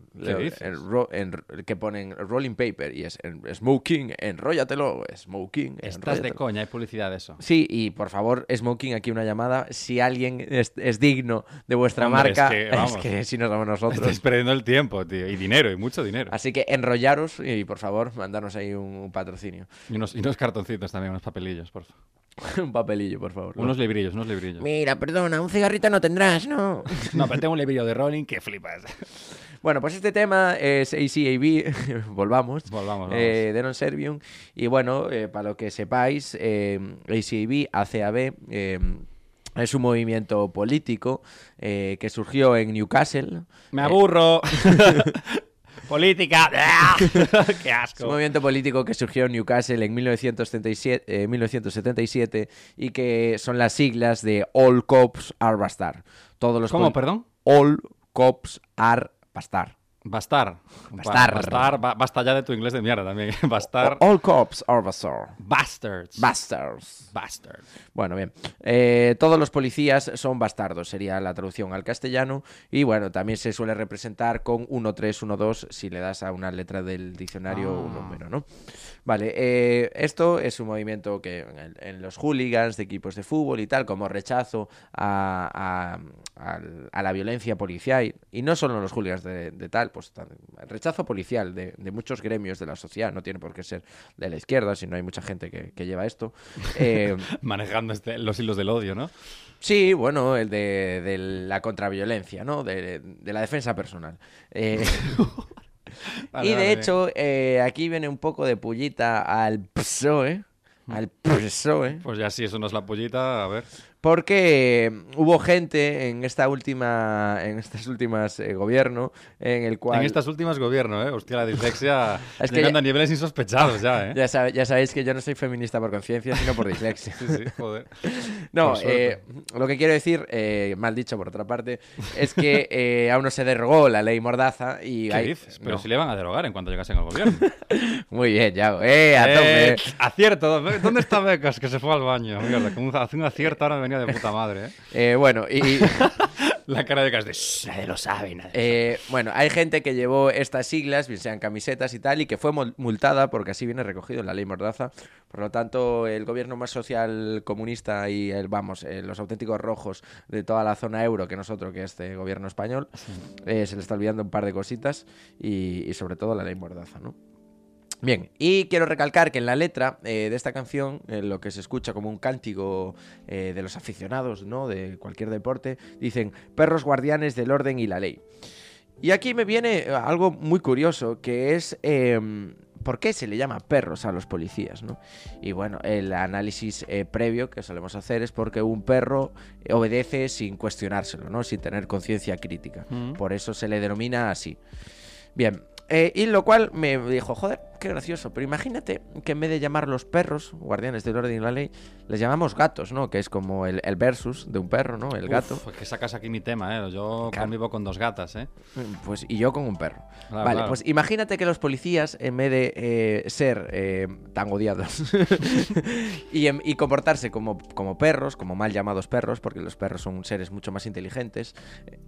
En- que ponen rolling paper y es Smoking, enróllatelo, Smoking. Estás de coña, hay publicidad de eso. Sí, y por favor, Smoking, aquí una llamada. Si alguien es, es digno de vuestra Hombre, marca, es que, vamos. es que si no somos nosotros. Estáis perdiendo el tiempo, tío. Y dinero, y mucho dinero. Así que enrollaros y por favor, mandarnos ahí un, un patrocinio. Y unos, y unos cartoncitos también, unos papelillos, por favor. un papelillo, por favor. Unos librillos, unos librillos. Mira, perdona, un cigarrito no tendrás, ¿no? No, pero tengo un librillo de Rolling que flipas. bueno, pues este tema es ACAB, volvamos, Volvamos, vamos. eh, de Non Servium. Y bueno, eh, para lo que sepáis, eh, ACAB, ACAB, eh, es un movimiento político eh, que surgió en Newcastle. Me Eh, aburro. Política. ¡Qué Es un asco! movimiento político que surgió en Newcastle en 1977, eh, 1977 y que son las siglas de All Cops Are Bastard. Todos los ¿Cómo, perdón? All Cops Are Bastard. Bastar. Bastar. Bastar. ba- Basta ya de tu inglés de mierda también. Bastar. All cops are bastards. Bastards. Bastards. Bastards. Bueno, bien. Eh, todos los policías son bastardos, sería la traducción al castellano. Y bueno, también se suele representar con 1, 3, 1, 2 si le das a una letra del diccionario un Ah. número, ¿no? Vale, eh, esto es un movimiento que en, en los hooligans de equipos de fútbol y tal, como rechazo a- al- a la violencia policial. Y no solo los hooligans de, de tal, pues tan- rechazo policial de, de muchos gremios de la sociedad. No tiene por qué ser de la izquierda, sino hay mucha gente que, que lleva esto. Eh, Manejando este- los hilos del odio, ¿no? Sí, bueno, el de, de la contraviolencia, ¿no? De, la defensa personal. Eh, Vale, y de vale. hecho, eh, aquí viene un poco de pullita al PSOE. Al PSOE. Pues ya sí, eso no es la pollita, a ver. Porque eh, hubo gente en esta última, en estas últimas eh, gobierno, en el cual En estas últimas gobierno, ¿eh? Hostia, la dislexia Es que llegando ya- a niveles insospechados ya, ¿eh? ya, sabe- ya sabéis que yo no soy feminista por conciencia, sino por dislexia. Sí, sí, joder. No, eh, lo que quiero decir, eh, mal dicho por otra parte, es que eh, aún no se derogó la ley Mordaza y ¿Qué hay... dices? Pero No. si le van a derogar en cuanto llegasen al gobierno. Muy bien, Yago. ¡Eh, a Eh, acierto. ¿Dónde está Becas? Que se fue al baño. Mierda, hace un acierto ahora de puta madre, ¿eh? Eh, bueno, y... La cara de. "Shh, Nadie lo sabe, nadie. eh, bueno, hay gente que llevó estas siglas, bien sean camisetas y tal, y que fue mul- multada porque así viene recogido en la ley Mordaza. Por lo tanto, el gobierno más social comunista y, el, vamos, eh, los auténticos rojos de toda la zona euro que nosotros, que este gobierno español, eh, se le está olvidando un par de cositas y, y sobre todo la ley Mordaza, ¿no? Bien, y quiero recalcar que en la letra eh, de esta canción, eh, lo que se escucha como un cántico eh, de los aficionados, ¿no? De cualquier deporte, dicen perros guardianes del orden y la ley. Y aquí me viene eh, algo muy curioso, que es em, por qué se le llama perros a los policías, ¿no? Y bueno, el análisis eh, previo que solemos hacer es porque un perro obedece sin cuestionárselo, ¿no? Sin tener conciencia crítica. Mm. Por eso se le denomina así. Bien, eh, y lo cual me dijo, joder, qué gracioso, pero imagínate que en vez de llamar los perros, guardianes del orden y la ley, les llamamos gatos, ¿no? Que es como el, el versus de un perro, ¿no? El gato. Uf, que sacas aquí mi tema, ¿eh? Yo Claro. convivo con dos gatas, ¿eh? Pues y yo con un perro. Claro, vale, claro. pues imagínate que los policías, en vez de eh, ser eh, tan odiados y, em- y comportarse como, como perros, como mal llamados perros, porque los perros son seres mucho más inteligentes,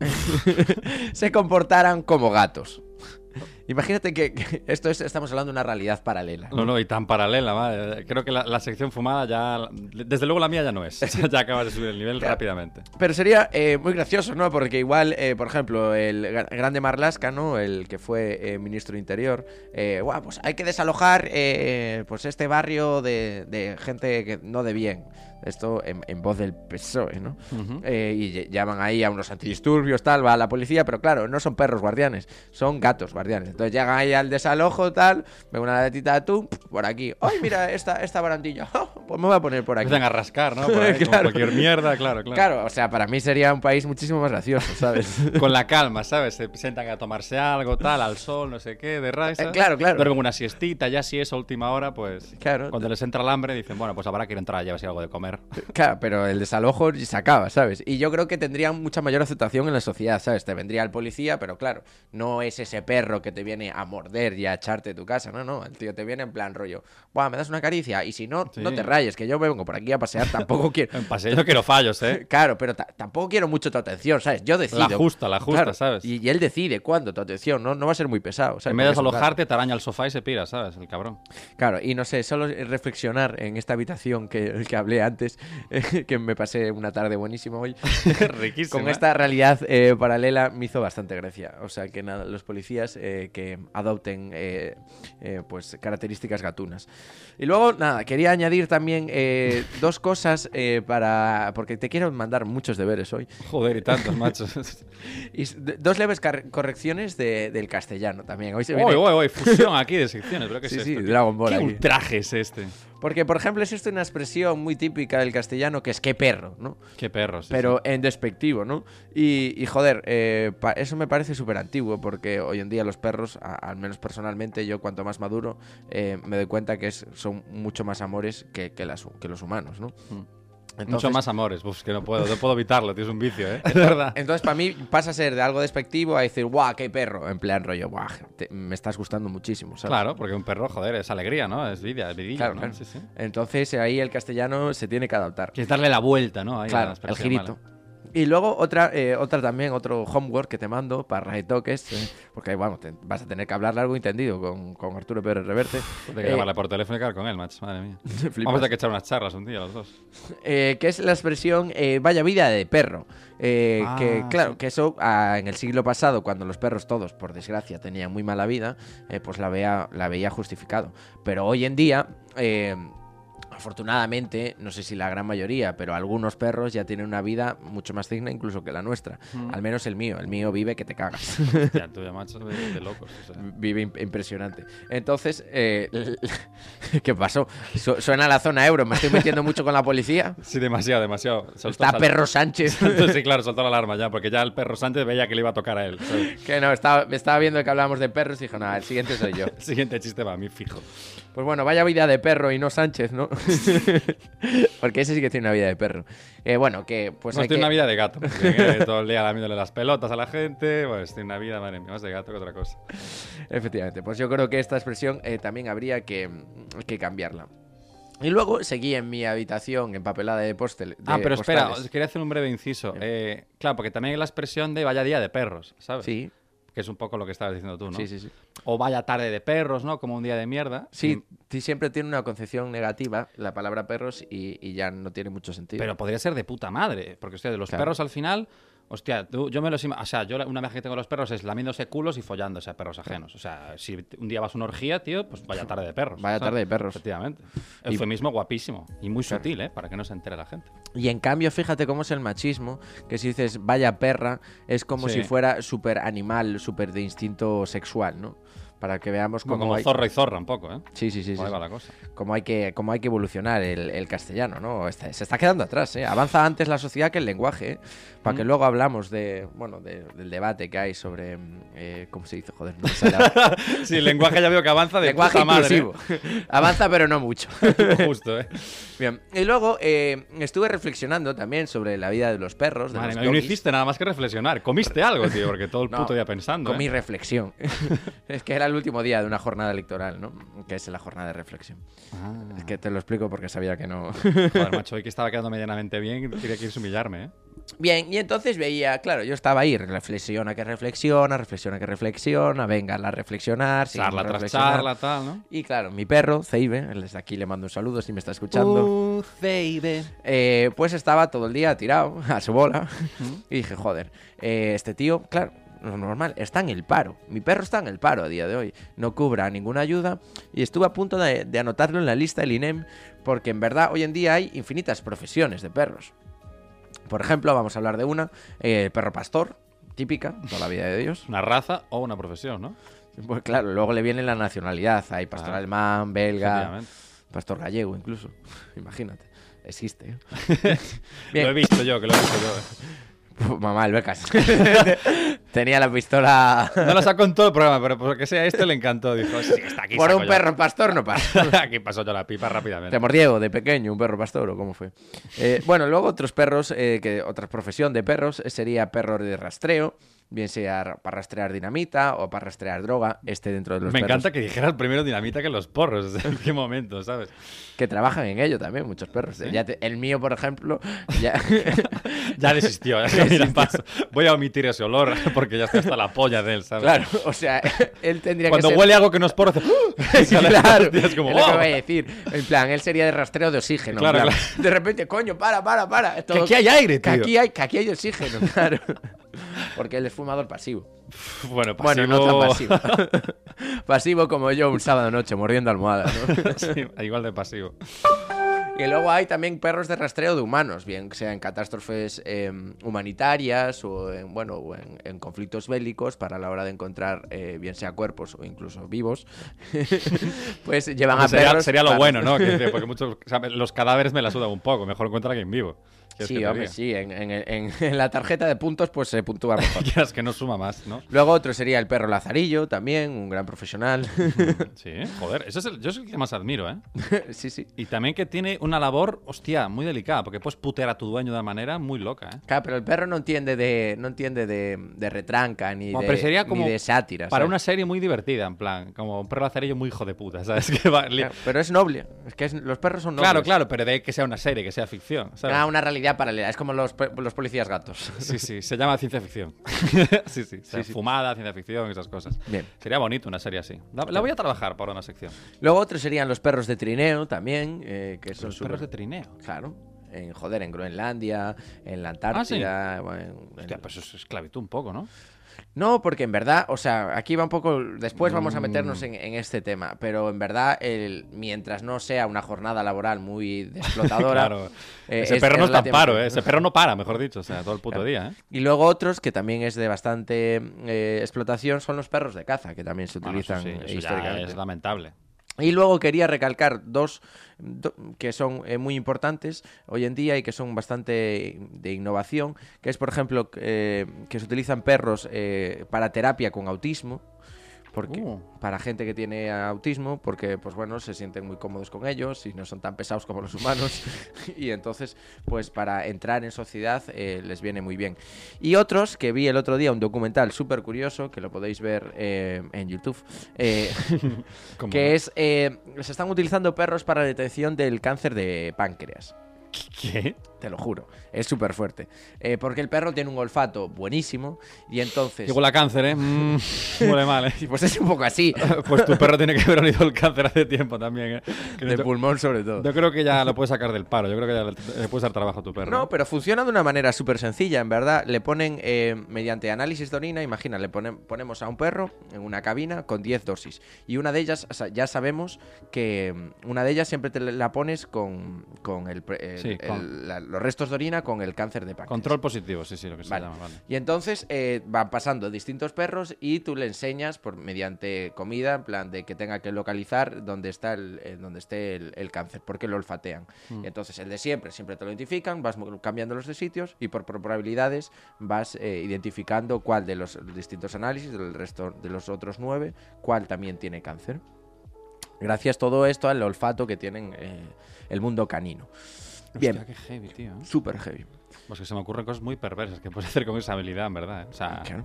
se comportaran como gatos. Imagínate que, que esto es, estamos hablando de una realidad paralela. No, no, y tan paralela, madre. Creo que la, la sección fumada ya... Desde luego la mía ya no es. ya acabas de subir el nivel Claro. rápidamente. Pero sería eh, muy gracioso, ¿no? Porque igual, eh, por ejemplo, el gra- grande Marlasca, ¿no? El que fue eh, ministro de Interior, eh, guau, pues hay que desalojar eh, pues este barrio de, de gente que no de bien. Esto en, en voz del PSOE, ¿no? Eh, y ll- llaman ahí a unos antidisturbios, tal, va a la policía, pero claro, no son perros guardianes, son gatos guardianes. Entonces llegan ahí al desalojo, tal, ven una latita de atún, por aquí. ¡Ay, mira esta, esta barandilla! pues me voy a poner por aquí. Empiezan a rascar, ¿no? Por ahí, Claro. cualquier mierda, claro, claro. Claro, o sea, para mí sería un país muchísimo más gracioso, ¿sabes? Con la calma, ¿sabes? Se sientan a tomarse algo, tal, al sol, no sé qué, de raisa. Eh, claro, claro. Duermen una siestita, ya si es a última hora, pues... Claro. Cuando les entra el hambre, dicen, bueno, pues habrá que ir a entrar a llevarse algo de comer. Claro, pero el desalojo se acaba, ¿sabes? Y yo creo que tendría mucha mayor aceptación en la sociedad, ¿sabes? Te vendría el policía, pero claro, no es ese perro que te viene a morder y a echarte de tu casa, no, no. El tío te viene en plan rollo, Buah, me das una caricia y si no, Sí. no te rayes, que yo me vengo por aquí a pasear, tampoco quiero... En paseo yo quiero fallos, ¿eh? Claro, pero ta- tampoco quiero mucho tu atención, ¿sabes? Yo decido. La justa, la justa, Claro, ¿sabes? Y, y él decide cuándo tu atención, no, no va a ser muy pesado, ¿sabes? En vez de desalojarte, te araña el sofá y se pira, ¿sabes? El cabrón. Claro, y no sé, solo reflexionar en esta habitación que, que hablé antes, que me pasé una tarde buenísima hoy, con esta realidad eh, paralela me hizo bastante gracia. O sea, que nada, los policías eh, que adopten eh, eh, pues características gatunas. Y luego, nada, quería añadir también eh, dos cosas para... porque te quiero mandar muchos deberes hoy. Joder, y tantos, machos. Y dos leves correcciones de- del castellano también. Hoy se viene... uy, uy, fusión aquí de secciones, ¿pero qué Sí, es sí, esto? Dragon Ball ¿Qué aquí. ultraje es este? Porque, por ejemplo, existe una expresión muy típica del castellano que es qué perro, ¿no? Qué perros. pero en despectivo, ¿no? Y, y, joder, eh, eso me parece súper antiguo porque hoy en día los perros, al menos personalmente, yo cuanto más maduro, eh, me doy cuenta que es- son mucho más amores que, que las- que los humanos, ¿no? Mm. Mucho más amores. Uf, que no puedo, no puedo evitarlo, tío, es un vicio, ¿eh? Es verdad. Entonces, para mí pasa a ser de algo despectivo a decir, guau, qué perro. En plan rollo, guau, te- me estás gustando muchísimo, ¿sabes? Claro, porque un perro, joder, es alegría, ¿no? Es vida, es vidilla, Claro, ¿no? claro. Sí, sí. Entonces, ahí el castellano se tiene que adaptar. Quieres darle la vuelta, ¿no? Ahí Claro, el girito. Y luego otra, eh, otra también, otro homework que te mando para retoques, eh, porque bueno, te- vas a tener que hablar largo y tendido con, con Arturo Pérez Reverte. Hay que Eh, llamarle por teléfono y quedar con él, macho. Madre mía. Vamos a tener que echar unas charlas un día los dos. eh, que es la expresión eh, vaya vida de perro. Eh, Ah, que claro, sí. que eso ah, en el siglo pasado, cuando los perros todos, por desgracia, tenían muy mala vida, eh, pues la veía, la veía justificado. Pero hoy en día, eh, afortunadamente, no sé si la gran mayoría, pero algunos perros ya tienen una vida mucho más digna incluso que la nuestra. Mm. Al menos el mío. El mío vive que te cagas. Ya, tú ya, macho, de, de locos. o sea. Vive imp- impresionante. Entonces, eh, ¿qué pasó? Su- suena la zona euro. Me estoy metiendo mucho con la policía. Sí, demasiado, demasiado. Soltó- Está Perro Sánchez. sí, claro, soltó la alarma ya, porque ya el perro Sánchez veía que le iba a tocar a él. ¿sabes? que no, estaba, me estaba viendo que hablábamos de perros y dijo, nada, el siguiente soy yo. El siguiente chiste va a mí fijo. Pues bueno, vaya vida de perro y no Sánchez, ¿no? Porque ese sí que tiene una vida de perro. Eh, bueno, que pues no, hay estoy que... una vida de gato. porque, todo el día lamiéndole las pelotas a la gente. Bueno, estoy una vida, madre mía, más de gato que otra cosa. Efectivamente, pues yo creo que esta expresión eh, también habría que, que cambiarla. Y luego seguí en mi habitación empapelada de postel. Ah, pero espera, postales. quería hacer un breve inciso. Eh, claro, porque también hay la expresión de vaya día de perros, ¿sabes? Sí, Que es un poco lo que estabas diciendo tú, ¿no? sí, sí, sí. O vaya tarde de perros, ¿no? Como un día de mierda. Sí, sí, siempre tiene una concepción negativa la palabra perros y, y ya no tiene mucho sentido. Pero podría ser de puta madre. Porque, hostia, de los Claro. perros al final. Hostia, tú- yo me los O sea, yo una vez que tengo los perros es lamiéndose culos y follándose a perros ajenos. O sea, si un día vas a una orgía, tío, pues vaya tarde de perros. Vaya ¿sabes? tarde de perros. Efectivamente. Y- Eufemismo guapísimo. Y muy Claro. sutil, ¿eh? Para que no se entere la gente. Y en cambio, fíjate cómo es el machismo, que si dices vaya perra, es como Sí. si fuera súper animal, súper de instinto sexual, ¿no? Para que veamos Como, cómo hay... zorro y zorra, un poco, ¿eh? Sí, sí, sí, sí, sí. va la cosa. Cómo hay que, cómo hay que evolucionar el, el castellano, ¿no? Está- se está quedando atrás, ¿eh? Avanza antes la sociedad que el lenguaje, ¿eh? Para que Mm. luego hablamos de, bueno, de- del debate que hay sobre, mm, eh, ¿cómo se dice? Joder, no ahora. Sí, el lenguaje ya veo que avanza de lenguaje puta madre. inclusivo. Avanza pero no mucho. ¿eh? Justo, ¿eh? Bien, y luego eh, estuve reflexionando también sobre la vida de los perros, de Madre los no hiciste nada más que reflexionar. Comiste algo, tío, porque todo el No, puto día pensando. Con ¿eh? reflexión. es que era el último día de una jornada electoral, ¿no? Que es la jornada de reflexión. Ah. Es que te lo explico porque sabía que no. Joder, macho, hoy que estaba quedando medianamente bien, quería que irse a humillarme, ¿eh? Bien, y entonces veía, claro, yo estaba ahí, reflexiona que reflexiona, reflexiona que reflexiona, venga a reflexionar, Charla tras reflexionar. charla, tal, ¿no? Y claro, mi perro, Zeibe, desde aquí le mando un saludo si me está escuchando. Uh, baby. Eh, pues estaba todo el día tirado a su bola. y dije, joder, eh, este tío, claro, lo normal, está en el paro. Mi perro está en el paro a día de hoy. No cubra ninguna ayuda. Y estuve a punto de, de anotarlo en la lista del INEM, porque en verdad hoy en día hay infinitas profesiones de perros. Por ejemplo, vamos a hablar de una, eh, perro pastor, típica, toda la vida de Dios. Una raza o una profesión, ¿no? Pues claro, luego le viene la nacionalidad. Hay pastor Ah. alemán, belga, pastor gallego incluso. Imagínate. Existe. ¿eh? Bien. Lo he visto yo, que lo he visto yo. Mamá, el becas. Tenía la pistola. No lo sacó en todo el programa, pero porque sea este le encantó. Dijo, sí, está aquí. Por un yo". perro pastor no pasa. aquí pasó yo la pipa rápidamente. Te mordiego de pequeño, un perro pastor o cómo fue. Eh, bueno, luego otros perros, eh, que otra profesión de perros eh, sería perro de rastreo, bien sea para rastrear dinamita o para rastrear droga, este dentro de los Me perros encanta que dijeras primero dinamita que los porros. ¿En qué momento, sabes? que trabajan en ello también, muchos perros. Ya te- el mío, por ejemplo, ya... Ya desistió. ya, mira, paso. Voy a omitir ese olor porque ya está hasta la polla de él, ¿sabes? claro, o sea, él tendría Cuando que ser... huele algo que no es porro, hace... Sí, claro, Es como, es lo que "Wow". voy a decir. En plan, él sería de rastreo de oxígeno. en Claro, claro. De repente, coño, para, para, para. Que aquí hay aire, que tío. aquí hay, que aquí hay oxígeno, claro. Porque él es fumador pasivo. Bueno, pasivo... Bueno, no tan pasivo. pasivo como yo un sábado noche, mordiendo almohadas, ¿no? Sí, igual de pasivo. Y luego hay también perros de rastreo de humanos, bien sea en catástrofes eh, humanitarias o en, bueno, o en, en conflictos bélicos para la hora de encontrar, eh, bien sea cuerpos o incluso vivos, pues llevan a perros. sería lo para- bueno, ¿no? Que porque muchos, o sea, los cadáveres me la sudan un poco. Mejor encuentra a alguien vivo. ¿Quieres Sí, hombre, sí. En, en- en- en la tarjeta de puntos, pues se puntúa mejor. Quieras que no suma más, ¿no? Luego otro sería el perro Lazarillo, también, un gran profesional. Sí, joder, eso es el, yo es el que más admiro, ¿eh? sí, sí. Y también que tiene una labor, hostia, muy delicada, porque puedes putear a tu dueño de una manera muy loca, ¿eh? Claro, pero el perro no entiende de, no entiende de, de retranca ni, Bueno, de, sería ni de sátira. Para ¿sabes? una serie muy divertida, en plan, como un perro lazarillo muy hijo de puta, ¿sabes? Que va- Claro, pero es noble. Es que es- los perros son nobles. Claro, claro, pero de que sea una serie, que sea ficción, ¿sabes? Ah, una realidad paralela. Es como los, los policías gatos. Sí, sí, se llama ciencia ficción. sí, sí, o sea, sí. fumada, ciencia ficción, esas cosas. Bien. Sería bonito una serie así. La, la voy a trabajar para una sección. Luego otros serían los perros de trineo también, eh, que son Los perros de trineo. Claro. En, joder, en Groenlandia, en la Ah, Antártida. bueno, en- Hostia, pues eso es esclavitud un poco, ¿no? No, porque en verdad, o sea, aquí va un poco. Después vamos a meternos Mm. en, en este tema, pero en verdad, el, mientras no sea una jornada laboral muy explotadora. claro. eh, Ese es- perro es no está en paro, ¿eh? Ese perro no para, mejor dicho, o sea, todo el puto Claro. día, ¿eh? Y luego otros que también es de bastante eh, explotación son los perros de caza, que también se Bueno, eso utilizan sí, eh, ya históricamente. es lamentable. Y luego quería recalcar dos do- que son eh, muy importantes hoy en día y que son bastante de innovación, que es, por ejemplo, eh, que se utilizan perros eh, para terapia con autismo. Porque, Uh. Para gente que tiene autismo, porque pues bueno, se sienten muy cómodos con ellos y no son tan pesados como los humanos. y entonces, pues para entrar en sociedad eh, les viene muy bien. Y otros que vi el otro día, un documental súper curioso, que lo podéis ver eh, en YouTube, eh, ¿Cómo que es se están utilizando perros para la detención del cáncer de páncreas. ¿Qué? Te lo juro, es súper fuerte. Eh, porque el perro tiene un olfato buenísimo y entonces... Huele a cáncer, ¿eh? Mm, huele mal, ¿eh? Pues es un poco así, Pues tu perro tiene que haber olido el cáncer hace tiempo también, ¿eh? Que de pulmón sobre todo. Yo creo que ya lo puedes sacar del paro. Yo creo que ya le, puedes dar trabajo a tu perro. No, pero funciona de una manera súper sencilla, en verdad. Le ponen, eh, mediante análisis de orina, imagina, le ponen, ponemos a un perro en una cabina con 10 dosis. Y una de ellas, ya sabemos que mm, una de ellas siempre te la pones con, con, el, el- Sí, el- con- la- los restos de orina con el cáncer de páncreas. Control positivo, sí, sí, lo que se Vale. llama, vale. Y entonces eh, van pasando distintos perros y tú le enseñas por mediante comida, en plan de que tenga que localizar dónde está el, eh, dónde esté el, el cáncer, porque lo olfatean. Mm. Y entonces el de siempre, siempre te lo identifican, vas mo- cambiando los de sitios y por probabilidades vas eh, identificando cuál de los distintos análisis, del resto de los otros nueve, cuál también tiene cáncer. Gracias todo esto al olfato que tienen el mundo canino. Bien, Hostia, qué heavy, tío. súper heavy. Pues que se me ocurren cosas muy perversas que puedes hacer con esa habilidad, en verdad. ¿eh? O sea, Claro.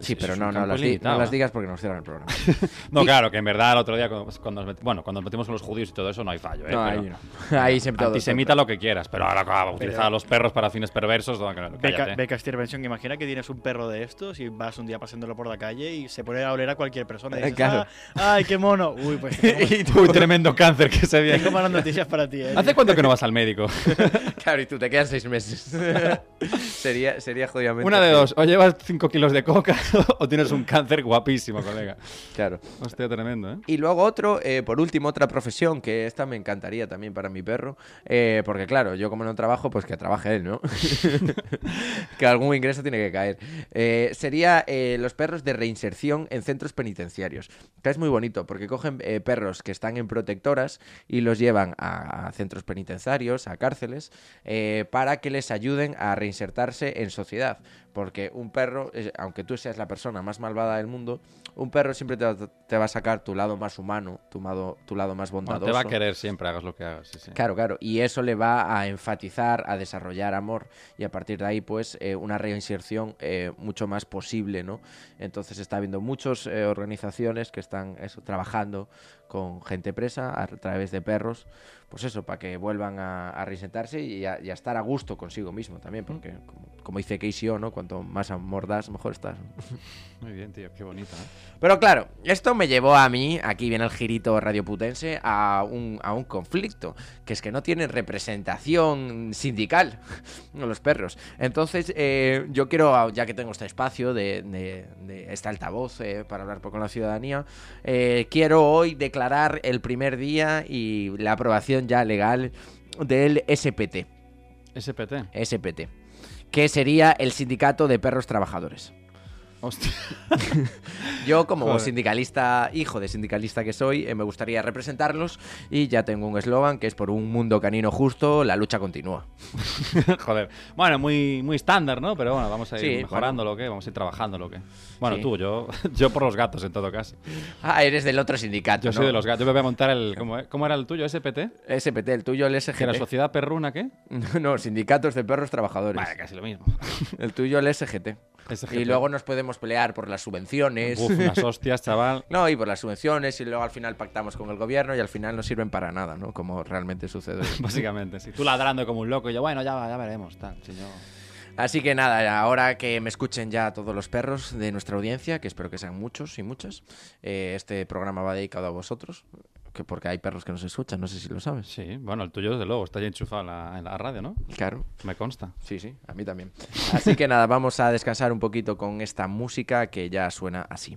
Sí, es- pero es no, no las, di- no las digas porque nos cierran el programa. no, Y- claro, que en verdad el otro día, cuando, cuando nos met- bueno, cuando nos metimos con los judíos y todo eso, no hay fallo, ¿eh? No, Pero- ahí no. Ahí siempre todo. Antisemita lo que quieras, pero ahora claro, utilizar a los perros para fines perversos, no, claro, Beca, cállate. intervención. Imagina que tienes un perro de estos y vas un día pasándolo por la calle y se pone a oler a cualquier persona. Y dices, Claro. "Ah, ¡Ay, qué mono! Uy, pues tengo, Uy, tremendo cáncer que se viene. tengo malas noticias para ti. ¿eh? ¿Hace cuánto que no vas al médico? Claro, y tú te quedan seis meses. sería, sería jodidamente. Una de dos, o llevas 5 kilos de coca o tienes un cáncer guapísimo, colega. Claro. Hostia, tremendo, ¿eh? Y luego otro, eh, por último, otra profesión que esta me encantaría también para mi perro. eh, porque claro, yo como no trabajo, pues que trabaje él, ¿no? que algún ingreso tiene que caer. Eh, sería los perros de reinserción en centros penitenciarios. Que es muy bonito, porque cogen perros que están en protectoras y los llevan a, a centros penitenciarios, a cárceles, para que les ayuden a reinsertarse en sociedad. Porque un perro, eh, aunque tú seas la persona más malvada del mundo, un perro siempre te va, te va a sacar tu lado más humano, tu, lado- tu lado más Bueno, bondadoso. te va a querer siempre, hagas lo que hagas, sí, sí. Claro, claro. Y eso le va a enfatizar, a desarrollar amor. Y a partir de ahí, pues, eh, una reinserción eh, mucho más posible, ¿no? Entonces está habiendo muchas eh, organizaciones que están eso, trabajando con gente presa a través de perros. Pues eso, para que vuelvan a, a reinsertarse y a, y a estar a gusto consigo mismo también. Porque, como, como dice Casey O, ¿no? Cuanto más amor das, mejor estás. Muy bien, tío, qué bonito, ¿eh? Pero claro, esto me llevó a mí, aquí viene el girito radioputense, a un, a un conflicto, que es que no tienen representación sindical los perros. Entonces, eh, yo quiero, ya que tengo este espacio de, de- de este altavoz eh, para hablar con la ciudadanía, quiero hoy declarar el primer día y la aprobación ya legal del SPT, SPT. SPT, que sería el Sindicato de Perros Trabajadores. Hostia. Yo, como Joder. sindicalista, hijo de sindicalista que soy, eh, me gustaría representarlos y ya tengo un eslogan que es por un mundo canino justo, la lucha continúa. Joder. Bueno, muy, muy estándar, ¿no? Pero bueno, vamos a ir Sí, mejorando lo que, vamos a ir trabajando lo que. Bueno, Sí. tú, yo, yo por los gatos en todo caso. Ah, eres del otro sindicato, Yo soy de los gatos. Yo me voy a montar el. ¿Cómo, cómo era el tuyo? ¿SPT? SPT, el tuyo, el SGT. ¿Que la sociedad perruna qué? No, sindicatos de perros trabajadores. Vale, casi lo mismo. El tuyo, el SGT. Y luego nos podemos pelear por las subvenciones. Uf, unas hostias, chaval. No, y por las subvenciones, y luego al final pactamos con el gobierno y al final no sirven para nada, ¿no? Como realmente sucede. Básicamente, sí. Tú ladrando como un loco y yo, bueno, ya, ya veremos, tal. Si yo... Así que nada, ahora que me escuchen ya todos los perros de nuestra audiencia, que espero que sean muchos y muchas, eh, este programa va dedicado a vosotros, que porque hay perros que nos escuchan, no sé si lo sabes. Sí, bueno, el tuyo desde luego está ya enchufado en la, en la radio, ¿no? Claro. Me consta. Sí, sí, a mí también. Así que nada, vamos a descansar un poquito con esta música que ya suena así.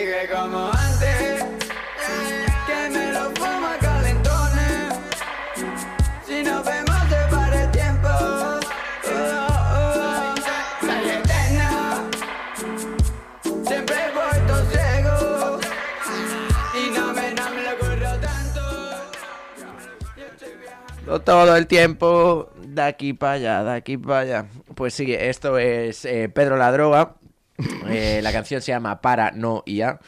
Sigue como antes. Que me lo fumo a calentones. Si nos vemos se para el tiempo. Oh, oh. La eterna. Siempre voy todo ciego. Y no me, no me lo ocurrió tanto. Todo el tiempo, de aquí para allá, de aquí para allá. Pues sí, esto es eh, Pedro la Droga. Eh, la canción se llama Para, No y A,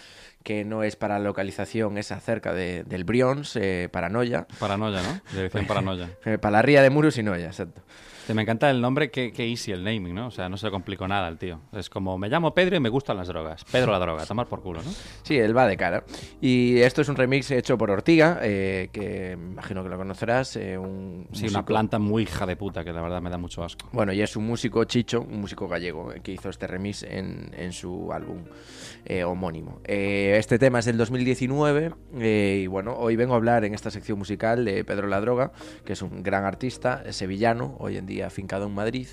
que no es para localización, es acerca de, del Brions, eh, Paranoia. Paranoia, ¿no? Dirección paranoia. Eh, para la ría de Muros y Noia, exacto. Que me encanta el nombre, que, que easy el naming, ¿no? O sea, no se le complicó nada al tío. Es como, me llamo Pedro y me gustan las drogas. Pedro la droga, tomar por culo, ¿no? Sí, él va de cara. Y esto es un remix hecho por Ortiga, eh, que imagino que lo conocerás. eh, un Sí, una músico- planta muy hija de puta, que la verdad me da mucho asco. Bueno, y es un músico chicho, un músico gallego, eh, que hizo este remix en, en su álbum eh, homónimo. Eh, este tema es del 2019 eh, y bueno, hoy vengo a hablar en esta sección musical de Pedro La Droga, que es un gran artista sevillano, hoy en día afincado en Madrid,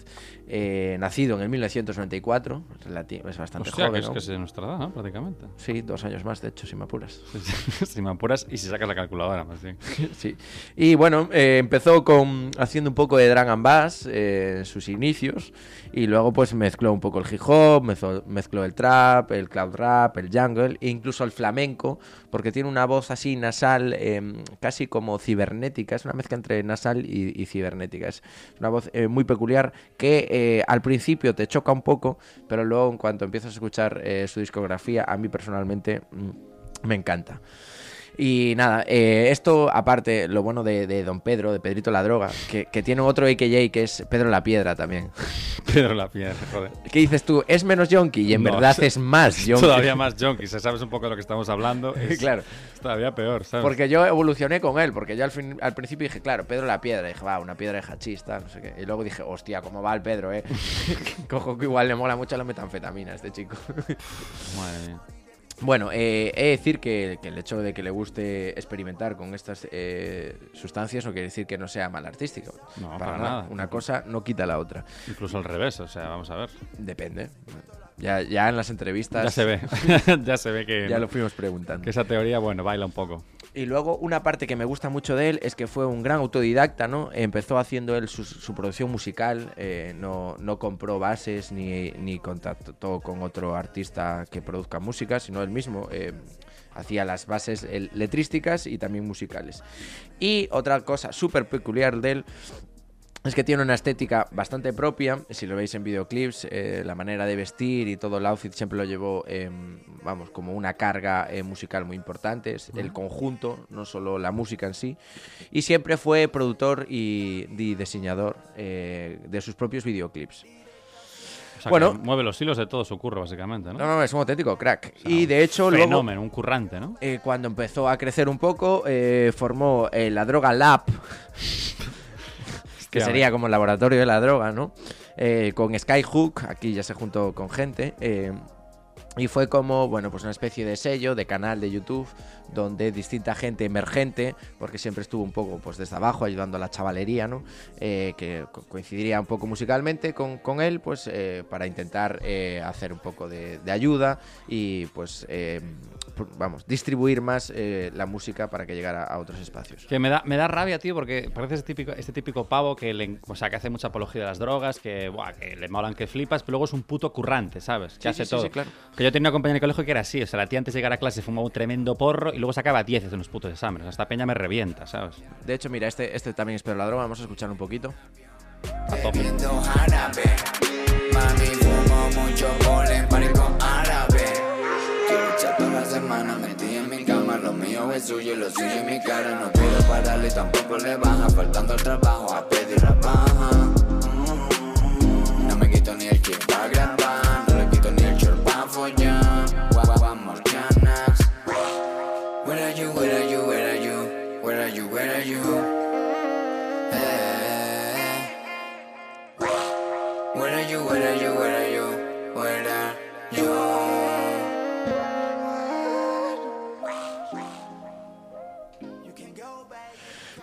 eh, nacido en el 1994, relati- es bastante Hostia, que joven, es ¿no? que es de nuestra edad, ¿no? Prácticamente. Sí, dos años más, de hecho, si me apuras. si me apuras y si sacas la calculadora, más bien. Sí. Y bueno, eh, empezó con haciendo un poco de drag and bass eh, en sus inicios y luego pues mezcló un poco el hip hop, mezcló, mezcló el trap, el cloud rap, el jungle e incluso el flamenco porque tiene una voz así nasal, eh, casi como cibernética, es una mezcla entre nasal y, y cibernética, es una voz eh, muy peculiar que eh, al principio te choca un poco, pero luego en cuanto empiezas a escuchar eh, su discografía, a mí personalmente mm, me encanta. Y nada, eh, esto aparte, lo bueno de, de Don Pedro, de Pedrito la Droga, que, que tiene otro AKJ que es Pedro la Piedra también. Pedro la piedra, joder. ¿Qué dices tú? ¿Es menos yonki? Y en No, verdad es- más yonki. Todavía más junkie, si sabes un poco de lo que estamos hablando. Es, Claro. es todavía peor, ¿sabes? Porque yo evolucioné con él, porque yo al, fin- al principio dije, claro, Pedro la Piedra. Y dije, va, una piedra de hachista, no sé qué. Y luego dije, hostia, ¿cómo va el Pedro, eh? Cojo que igual le mola mucho la metanfetamina a este chico. Madre mía. Bueno, eh, he de decir que, que el hecho de que le guste experimentar con estas eh, sustancias no quiere decir que no sea mal artístico. No, para nada. Una cosa no quita la otra. Incluso al revés, o sea, vamos a ver. Depende. Ya, ya en las entrevistas Ya se ve, ya se ve que, ya lo fuimos preguntando. que esa teoría, bueno, baila un poco. Y luego una parte que me gusta mucho de él es que fue un gran autodidacta, ¿no? Empezó haciendo él su, producción musical, eh, no, no compró bases ni, ni contactó con otro artista que produzca música, sino él mismo eh, hacía las bases letrísticas y también musicales. Y otra cosa súper peculiar de él es que tiene una estética bastante propia. Si lo veis en videoclips, eh, la manera de vestir y todo el outfit siempre lo llevó, eh, vamos, como una carga eh, musical muy importante. Es el conjunto, no solo la música en sí. Y siempre fue productor y, y diseñador eh, de sus propios videoclips. O sea, Bueno. que mueve los hilos de todo su curro, básicamente, ¿no? No, no, es un auténtico crack. O sea, y de hecho, un luego, fenómeno, un currante, ¿no? eh, cuando empezó a crecer un poco, eh, formó eh, la droga Lab, que sería como el laboratorio de la droga, ¿no? Eh, con Skyhook, aquí ya se juntó con gente. eh, y fue como, bueno, pues una especie de sello, de canal de YouTube, donde distinta gente emergente, porque siempre estuvo un poco pues desde abajo ayudando a la chavalería, ¿no? Eh, que co- coincidiría un poco musicalmente con, con él, pues eh, para intentar eh, hacer un poco de, de ayuda y pues, vamos, distribuir más eh, la música para que llegara a otros espacios. Que me da, me da rabia, tío, porque parece este típico, este típico pavo que, le, o sea, que hace mucha apología de las drogas, que, buah, que le molan que flipas, pero luego es un puto currante, ¿sabes? Que Sí, hace sí, todo. sí, claro. Que yo tenía una compañera de colegio que era así, o sea, la tía antes de llegar a clase fumaba un tremendo porro y luego sacaba 10 en los putos exámenes. Esta peña me revienta, ¿sabes? De hecho, mira, este, este también es Pero la droga, vamos a escuchar un poquito. A tope. Mío es suyo y lo suyo es mi cara. No quiero pararle tampoco le baja. Faltando el trabajo a pedir la baja. No me quito ni el chip para grabar. No le quito ni el short para follar.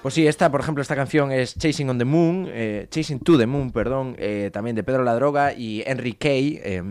Pues sí, esta, por ejemplo, esta canción es Chasing on the Moon, eh, Chasing to the Moon, perdón, eh, también de Pedro La Droga y Henry Kay. eh,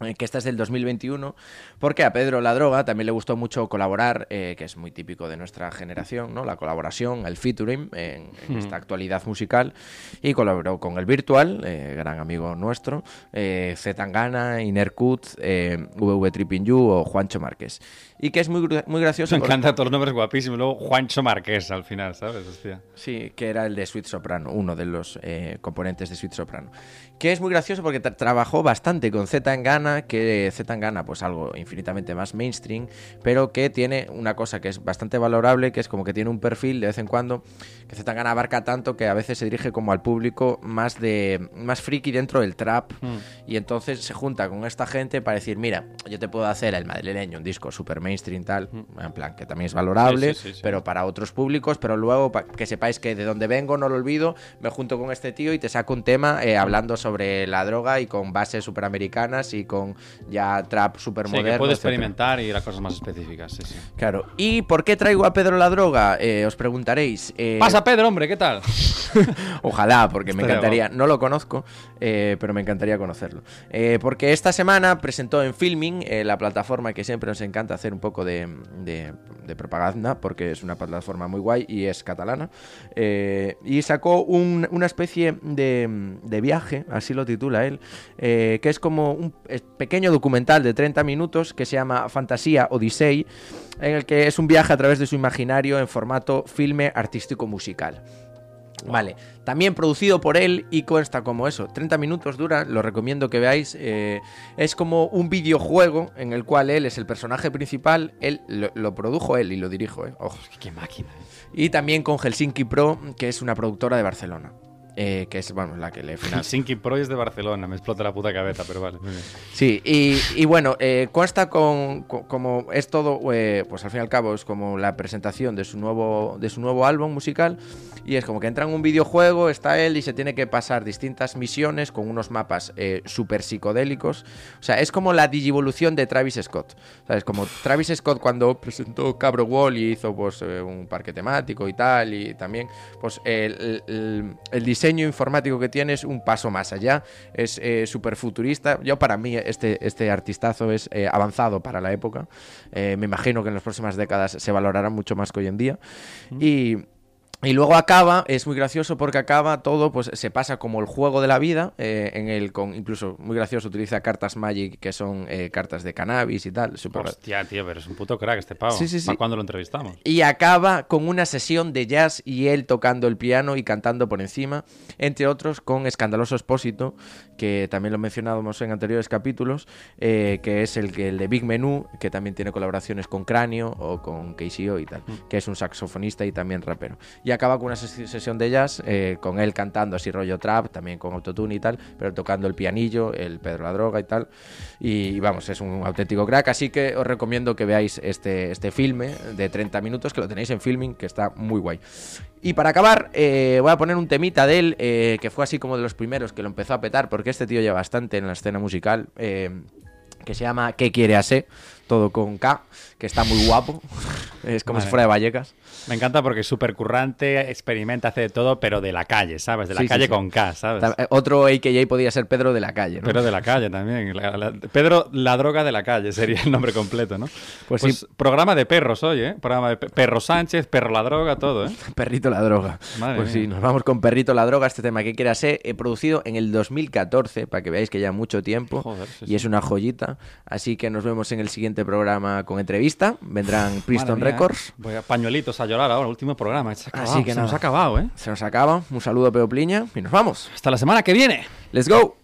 eh, que esta es del 2021, porque a Pedro La Droga también le gustó mucho colaborar, eh, que es muy típico de nuestra generación, ¿no? La colaboración, el featuring en, en esta actualidad musical, y colaboró con el Virtual, eh, gran amigo nuestro, eh, Z Tangana, Inercut, eh, VV Tripping You o Juancho Márquez. Y que es muy, muy gracioso. Me porque- encantan todos los nombres guapísimos. Luego Juancho Marqués al final, ¿sabes? Hostia. Sí, que era el de Sweet Soprano, uno de los eh, componentes de Sweet Soprano. Que es muy gracioso porque tra- trabajó bastante con Z Tangana, que Z Tangana, pues algo infinitamente más mainstream, pero que tiene una cosa que es bastante valorable, que es como que tiene un perfil de vez en cuando, que Z Tangana abarca tanto que a veces se dirige como al público más de más friki dentro del trap, y entonces se junta con esta gente para decir, mira, yo te puedo hacer el madrileño, un disco super mainstream tal, en plan que también es valorable, Sí, sí, sí, sí. pero para otros públicos, pero luego que sepáis que de donde vengo no lo olvido, me junto con este tío y te saco un tema eh, hablando sobre la droga y con bases superamericanas y con ya trap super Sí, que puede etcétera. experimentar y a cosas más específicas, sí, sí. Claro. ¿Y por qué traigo a Pedro la droga? Eh, os preguntaréis. Eh, Pasa Pedro, hombre, ¿qué tal? Ojalá, porque me encantaría. No lo conozco, pero me encantaría conocerlo. Porque esta semana presentó en Filming, la plataforma que siempre nos encanta hacer un poco de, propaganda, porque es una plataforma muy guay y es catalana. eh, y sacó un- una especie de, viaje, así lo titula él, eh, que es como un pequeño documental de 30 minutos que se llama Fantasía Odyssey, en el que es un viaje a través de su imaginario en formato filme artístico musical. Vale, también producido por él y consta como eso, 30 minutos dura, lo recomiendo que veáis, eh, es como un videojuego en el cual él es el personaje principal, él lo, lo produjo él y lo dirijo, eh, ojo. Qué máquina. ¿eh? Y también con Helsinki Pro, que es una productora de Barcelona, eh, que es, bueno, la que le financia. Helsinki Pro es de Barcelona, me explota la puta cabeza, pero vale. Sí, y, y bueno, eh, consta con, co- como es todo, eh, pues al fin y al cabo es como la presentación de su nuevo, de su nuevo álbum musical y es como que entra en un videojuego, está él y se tiene que pasar distintas misiones con unos mapas eh, súper psicodélicos. O sea, es como la digivolución de Travis Scott. ¿Sabes? Como Travis Scott cuando presentó Cabro Wall y hizo pues eh, un parque temático y tal y también pues el, el- el diseño diseño informático que tiene es un paso más allá, es eh, súper futurista. Yo para mí este, este artistazo es eh, avanzado para la época. Eh, me imagino que en las próximas décadas se valorará mucho más que hoy en día. Y... Y luego acaba, es muy gracioso porque acaba todo, pues se pasa como el juego de la vida, eh, en el con incluso muy gracioso utiliza cartas Magic que son eh, cartas de cannabis y tal, súper Hostia, tío, pero es un puto crack este pavo. Sí, sí, sí. ¿Para cuándo lo entrevistamos? y acaba con una sesión de jazz y él tocando el piano y cantando por encima, entre otros con Escandaloso Expósito, que también lo mencionábamos en anteriores capítulos, eh, que es el, el de Big Menú, que también tiene colaboraciones con Cráneo o con KCO y tal, que es un saxofonista y también rapero. Y acaba con una ses- sesión de jazz eh, con él cantando así rollo trap, también con autotune y tal, pero tocando el pianillo, el Pedro la Droga y tal. Y vamos, es un auténtico crack, así que os recomiendo que veáis este, este filme de 30 minutos, que lo tenéis en filming, que está muy guay. Y para acabar, eh, voy a poner un temita de él, eh, que fue así como de los primeros que lo empezó a petar, porque este tío lleva bastante en la escena musical, eh, que se llama ¿Qué quiere hacer? Todo con K, que está muy guapo. es como Vale. si fuera de Vallecas. Me encanta porque es súper currante, experimenta, hace de todo, pero de la calle, ¿sabes? De la Sí, sí, calle sí. con K, ¿sabes? Eh, Otro AKJ podía ser Pedro de la calle, ¿no? Pero de la calle también. La- la- Pedro, la droga de la calle sería el nombre completo, ¿no? Pues Pues, sí. programa de perros hoy, ¿eh? Programa de pe- Perro Sánchez, Perro la droga, todo, ¿eh? Perrito la droga. Madre pues mía. sí, nos vamos con Perrito la droga, este tema que quiera ser, eh, producido en el 2014, para que veáis que ya mucho tiempo. Joder, sí, y sí. es una joyita. Así que nos vemos en el siguiente programa con entrevista. Vendrán Priston mía, Records. ¿eh? Voy a pañuelitos a llorar ahora, último programa. Se acabado, Así que se nos ha acabado, ¿eh? Se nos acaba. Un saludo a Peopliña y nos vamos. Hasta la semana que viene. ¡Let's go!